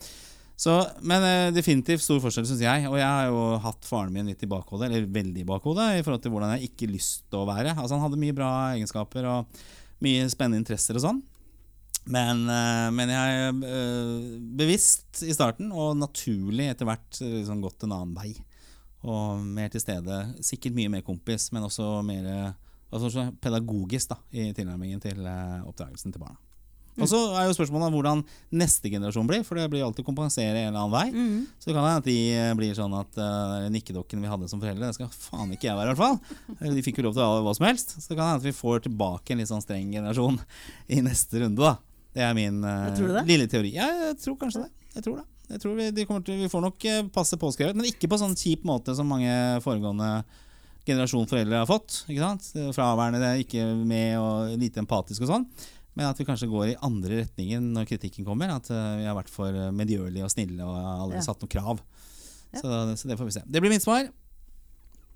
så, men eh, definitivt stor forskjell, syns jeg. Og jeg har jo hatt faren min litt i bakhodet, eller veldig i bakhodet, i forhold til hvordan jeg ikke lyst til å være. Altså Han hadde mye bra egenskaper og mye spennende interesser og sånn. Men, eh, men jeg eh, bevisst i starten, og naturlig etter hvert eh, liksom gått en annen vei. Og mer til stede. Sikkert mye mer kompis, men også mer altså pedagogisk da, i tilnærmingen til eh, oppdragelsen til barna. Og så er jo spørsmålet hvordan neste generasjon blir, for det blir alltid kompensere en eller annen vei. Så det kan hende at de eh, blir sånn at uh, nikkedokken vi hadde som foreldre, det skal faen ikke jeg være, i hvert fall. De fikk jo lov til å ha hva som helst. Så det kan hende at vi får tilbake en litt sånn streng generasjon i neste runde, da. Det er min uh, det? lille teori. Ja, jeg tror kanskje det. Jeg tror det. Jeg tror vi, til, vi får nok eh, passe påskrevet, men ikke på sånn kjip måte som mange foregående generasjon foreldre har fått. ikke sant? Fraværende, ikke med og lite empatisk og sånn. Men at vi kanskje går i andre retninger når kritikken kommer. At eh, vi har vært for eh, medgjørlige og snille og aldri Ja. satt noen krav. Ja. Så, så det får vi se. Det blir mitt svar.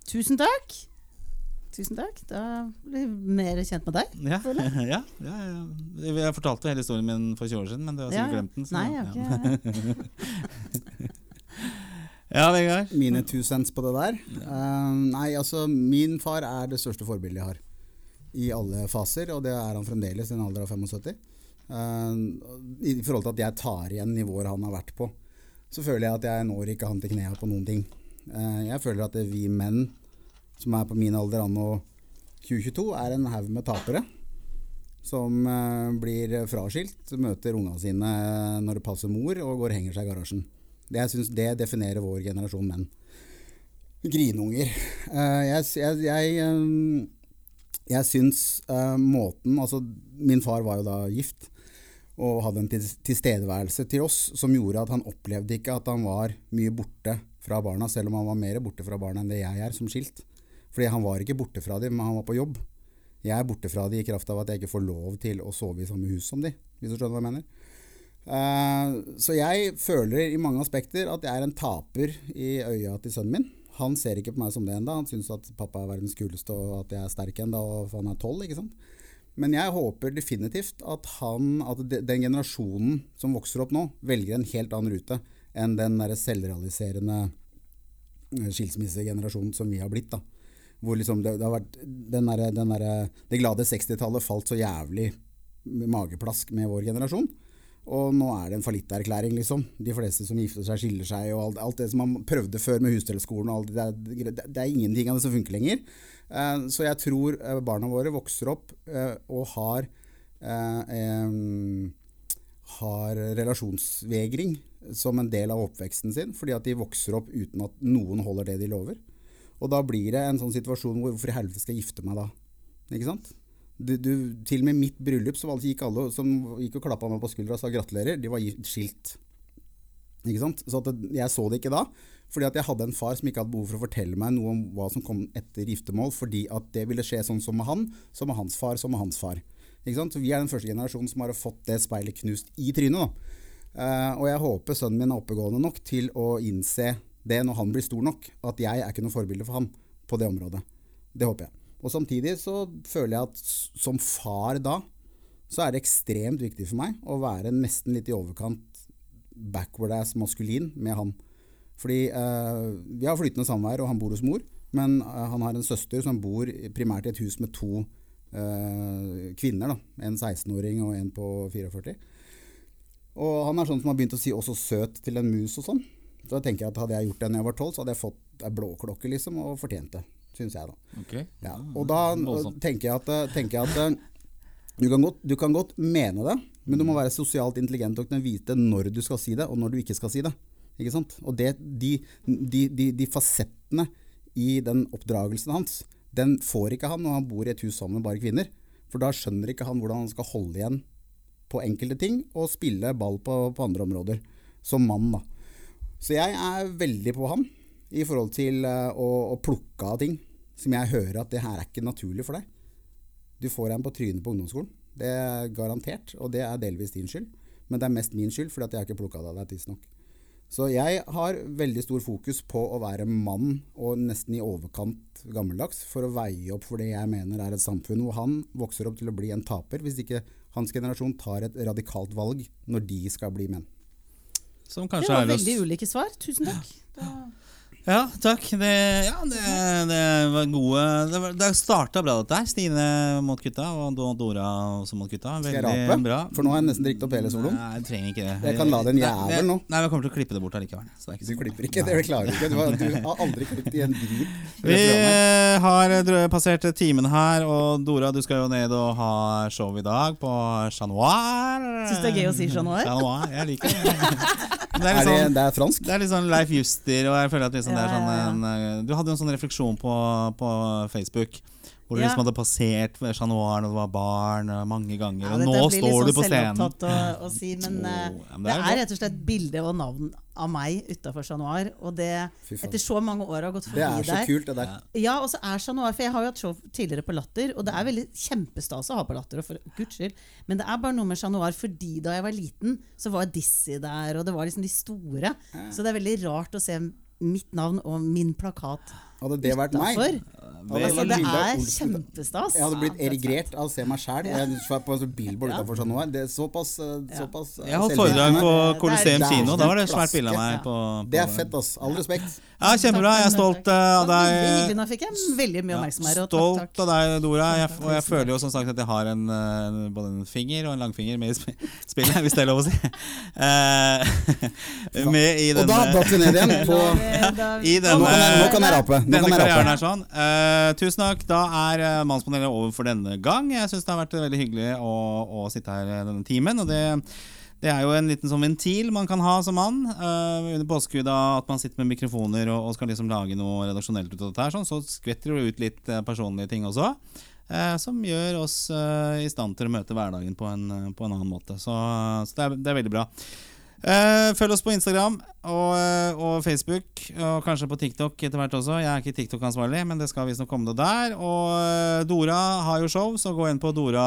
Tusen takk. Tusen takk. Da blir vi mer kjent med deg. Ja, ja, ja, ja. Jeg fortalte hele historien min for 20 år siden, men du har sikkert ja. glemt den. så Nei, jeg har ikke Ja, Vegard. Mine two cents på det der. Uh, nei, altså Min far er det største forbildet jeg har. I alle faser, og det er han fremdeles i en alder av 75. Eh, I forhold til at jeg tar igjen nivåer han har vært på, så føler jeg at jeg når ikke han til knærne på noen ting. Eh, jeg føler at vi menn som er på min alder anno 2022, er en haug med tapere. Som eh, blir fraskilt, møter unga sine når det passer mor, og går og henger seg i garasjen. Det, jeg synes, det definerer vår generasjon menn. Grinunger. Jeg, jeg, jeg, jeg syns uh, måten Altså, min far var jo da gift og hadde en tilstedeværelse til oss som gjorde at han opplevde ikke at han var mye borte fra barna, selv om han var mer borte fra barna enn det jeg er som skilt. Fordi han var ikke borte fra dem, men han var på jobb. Jeg er borte fra dem i kraft av at jeg ikke får lov til å sove i samme hus som dem, hvis du skjønner hva jeg mener. Uh, så jeg føler i mange aspekter at jeg er en taper i øya til sønnen min. Han ser ikke på meg som det ennå. Han syns at pappa er verdens kuleste og at jeg er sterk ennå, for han er tolv. ikke sant? Men jeg håper definitivt at, han, at den generasjonen som vokser opp nå, velger en helt annen rute enn den der selvrealiserende skilsmissegenerasjonen som vi har blitt. da. Hvor liksom det, det har vært den der, den der, Det glade 60-tallet falt så jævlig mageplask med vår generasjon. Og nå er det en fallitterklæring, liksom. De fleste som gifter seg, skiller seg, og alt, alt det som man prøvde før med husstellskolen og alt det, det, det er ingenting av det som funker lenger. Eh, så jeg tror eh, barna våre vokser opp eh, og har har relasjonsvegring som en del av oppveksten sin, fordi at de vokser opp uten at noen holder det de lover. Og da blir det en sånn situasjon hvor hvorfor i helvete skal jeg gifte meg da? Ikke sant? Du, du, til og med mitt bryllup så gikk alle som gikk og klappa meg på skuldra og sa gratulerer, de var skilt. Ikke sant? Så det, jeg så det ikke da, fordi at jeg hadde en far som ikke hadde behov for å fortelle meg noe om hva som kom etter giftermål, fordi at det ville skje sånn som med han, som med hans far, som med hans far. Ikke sant? Så vi er den første generasjonen som har fått det speilet knust i trynet. Da. Uh, og jeg håper sønnen min er oppegående nok til å innse det når han blir stor nok, at jeg er ikke noe forbilde for han på det området. Det håper jeg. Og samtidig så føler jeg at som far da, så er det ekstremt viktig for meg å være nesten litt i overkant backward ass maskulin med han. Fordi eh, vi har flytende samvær, og han bor hos mor. Men eh, han har en søster som bor primært i et hus med to eh, kvinner. Da. En 16-åring og en på 44. Og han er sånn som har begynt å si 'også søt' til en mus og sånn. Så jeg tenker at hadde jeg gjort det da jeg var tolv, så hadde jeg fått ei blåklokke liksom, og fortjent det. Syns jeg, da. Okay. Ja, og da tenker jeg at, eh, tenker jeg at eh, du, kan godt, du kan godt mene det, men du må være sosialt intelligent og kunne vite når du skal si det, og når du ikke skal si det. Ikke sant? Og det, de, de, de, de fasettene i den oppdragelsen hans, den får ikke han når han bor i et hus sammen med bare kvinner. For da skjønner ikke han hvordan han skal holde igjen på enkelte ting og spille ball på, på andre områder. Som mann, da. Så jeg er veldig på han i forhold til eh, å, å plukke av ting som jeg hører at det her er ikke naturlig for deg. Du får en på trynet på ungdomsskolen. Det er garantert, og det er delvis din skyld. Men det er mest min skyld, fordi at jeg har ikke plukka det av deg tidsnok. Så jeg har veldig stor fokus på å være mann, og nesten i overkant gammeldags, for å veie opp for det jeg mener er et samfunn hvor han vokser opp til å bli en taper, hvis ikke hans generasjon tar et radikalt valg når de skal bli menn. Som Det var veldig ulike svar. Tusen takk. Da- Ja, takk. Det, ja, det, det var gode Det, var- det starta bra, dette her. Stine mot gutta, og Do- Dora også mot gutta. Skal jeg Veldig rape? bra. For nå har jeg nesten drukket opp hele soloen. Nei, jeg trenger ikke det. Jeg kan la den jævel nå. Nei, jeg kommer til å klippe det bort allikevel. Så det er ikke Du så klipper ikke, det klarer du ikke. Du har, du har aldri klippet i en drit. Vi har drø- passert timen her, og Dora, du skal jo ned og ha show i dag på Chat Noir. Syns det er gøy å si Chat Noir? Chat Noir, jeg liker det. Det er Er litt det, sånn det er fransk? det er litt sånn Leif Juster, og jeg føler at liksom det er Ja, sånn en, eh, Du hadde jo en sånn refleksjon på, på Facebook. Hvor du Ja. liksom hadde passert Chat Noir når du var barn, eh, mange ganger. Ja, og nå blir står du sånn på scenen. å, å si, men ja, men det det er er rett og slett bilde og navn av meg utafor Chat Noir. Og det, etter så mange år har gått forbi der. Det er så der kult, det der. Ja, og så er Chat Noir, for jeg har jo hatt show tidligere på Latter, og det er veldig kjempestas å ha på Latter, og for guds skyld. Men det er bare noe med Chat Noir fordi da jeg var liten, så var Dizzie der, og det var liksom de store. Så det er veldig rart å se mitt navn og min plakat Hadde det vært meg utafor. Altså, det er kjempestas. Jeg hadde blitt Ja, det er erigrert av å se meg sjæl. Sånn Ja. Noir. Det er såpass, eh, såpass eh, Jeg holdt foredrag på Det Colosseum kino. Da var det svært bilde av meg. På, på Det er fett, ass. All respekt. Ja, Kjempebra. Jeg er stolt av Det Veldig deg. Nå fikk jeg veldig mye oppmerksomhet. Stolt av deg, Dora. Jeg, og jeg føler jo som sagt at jeg har en, både en finger og en langfinger med i spillet, hvis det er lov å si. Eh, med i Og da datt vi ned igjen på denne, nå kan jeg rape. Denne karrieren er sånn. Uh, tusen takk. Da er uh, Mannspanelet over for denne gang. Jeg syns det har vært veldig hyggelig å, å sitte her eh, denne timen. Og det, det er jo en liten sånn ventil man kan ha som mann. Uh, under påskudd av at man sitter med mikrofoner og, og skal liksom lage noe redaksjonelt ut av dette. her sånn, Så skvetter det ut litt eh, personlige ting også. eh, som gjør oss eh, i stand til å møte hverdagen på en, eh, på en annen måte. Så, så det, er, det er veldig bra. Eh, følg oss på Instagram og, eh, og Facebook, og kanskje på TikTok etter hvert også. Jeg er ikke TikTok-ansvarlig, men det skal visstnok komme det der. Og eh, Dora har jo show, så gå inn på Dora.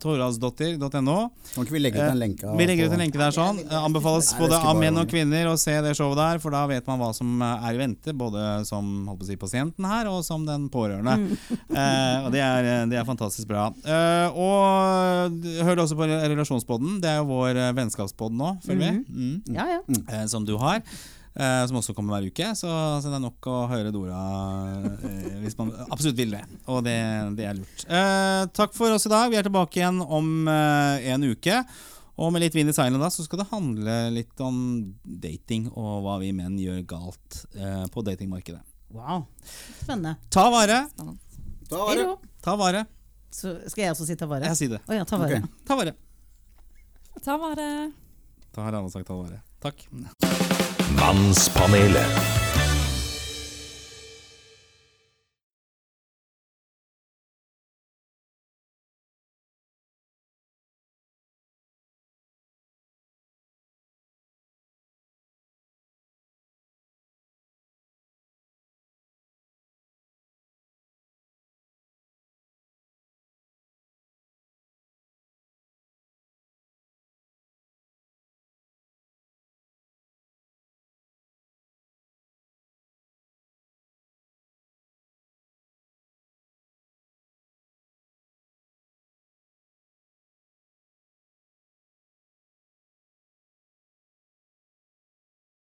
Toralsdotter.no. Kan ikke vi legge ut en lenke? Eh, Vi legger ut en lenke der sånn. Anbefales både av menn og kvinner å se det showet der, for da vet man hva som er i vente, både som holdt på å si, pasienten her, og som den pårørende. Eh, og det er, det er fantastisk bra. Eh, og hør også på Relasjonspodden. Det er jo vår vennskapspodden nå, føler vi. Mm. Ja, ja. Eh, som du har. eh, som også kommer hver uke. Så, så det er nok å høre Dora eh, hvis man absolutt vil det. Og det, det er lurt. Eh, takk for oss i dag. Vi er tilbake igjen om eh, en uke. Og med litt vind i seilene da, så skal det handle litt om dating og hva vi menn gjør galt eh, på datingmarkedet. Wow. Spennende. Ta vare. Da var det. Ta vare. Så skal jeg også si ta vare? Jeg sier det. Oh, ja, ta vare. Ok. Ta vare. Ta vare. Da har alle sagt ta vare. Takk. Mannspanelet.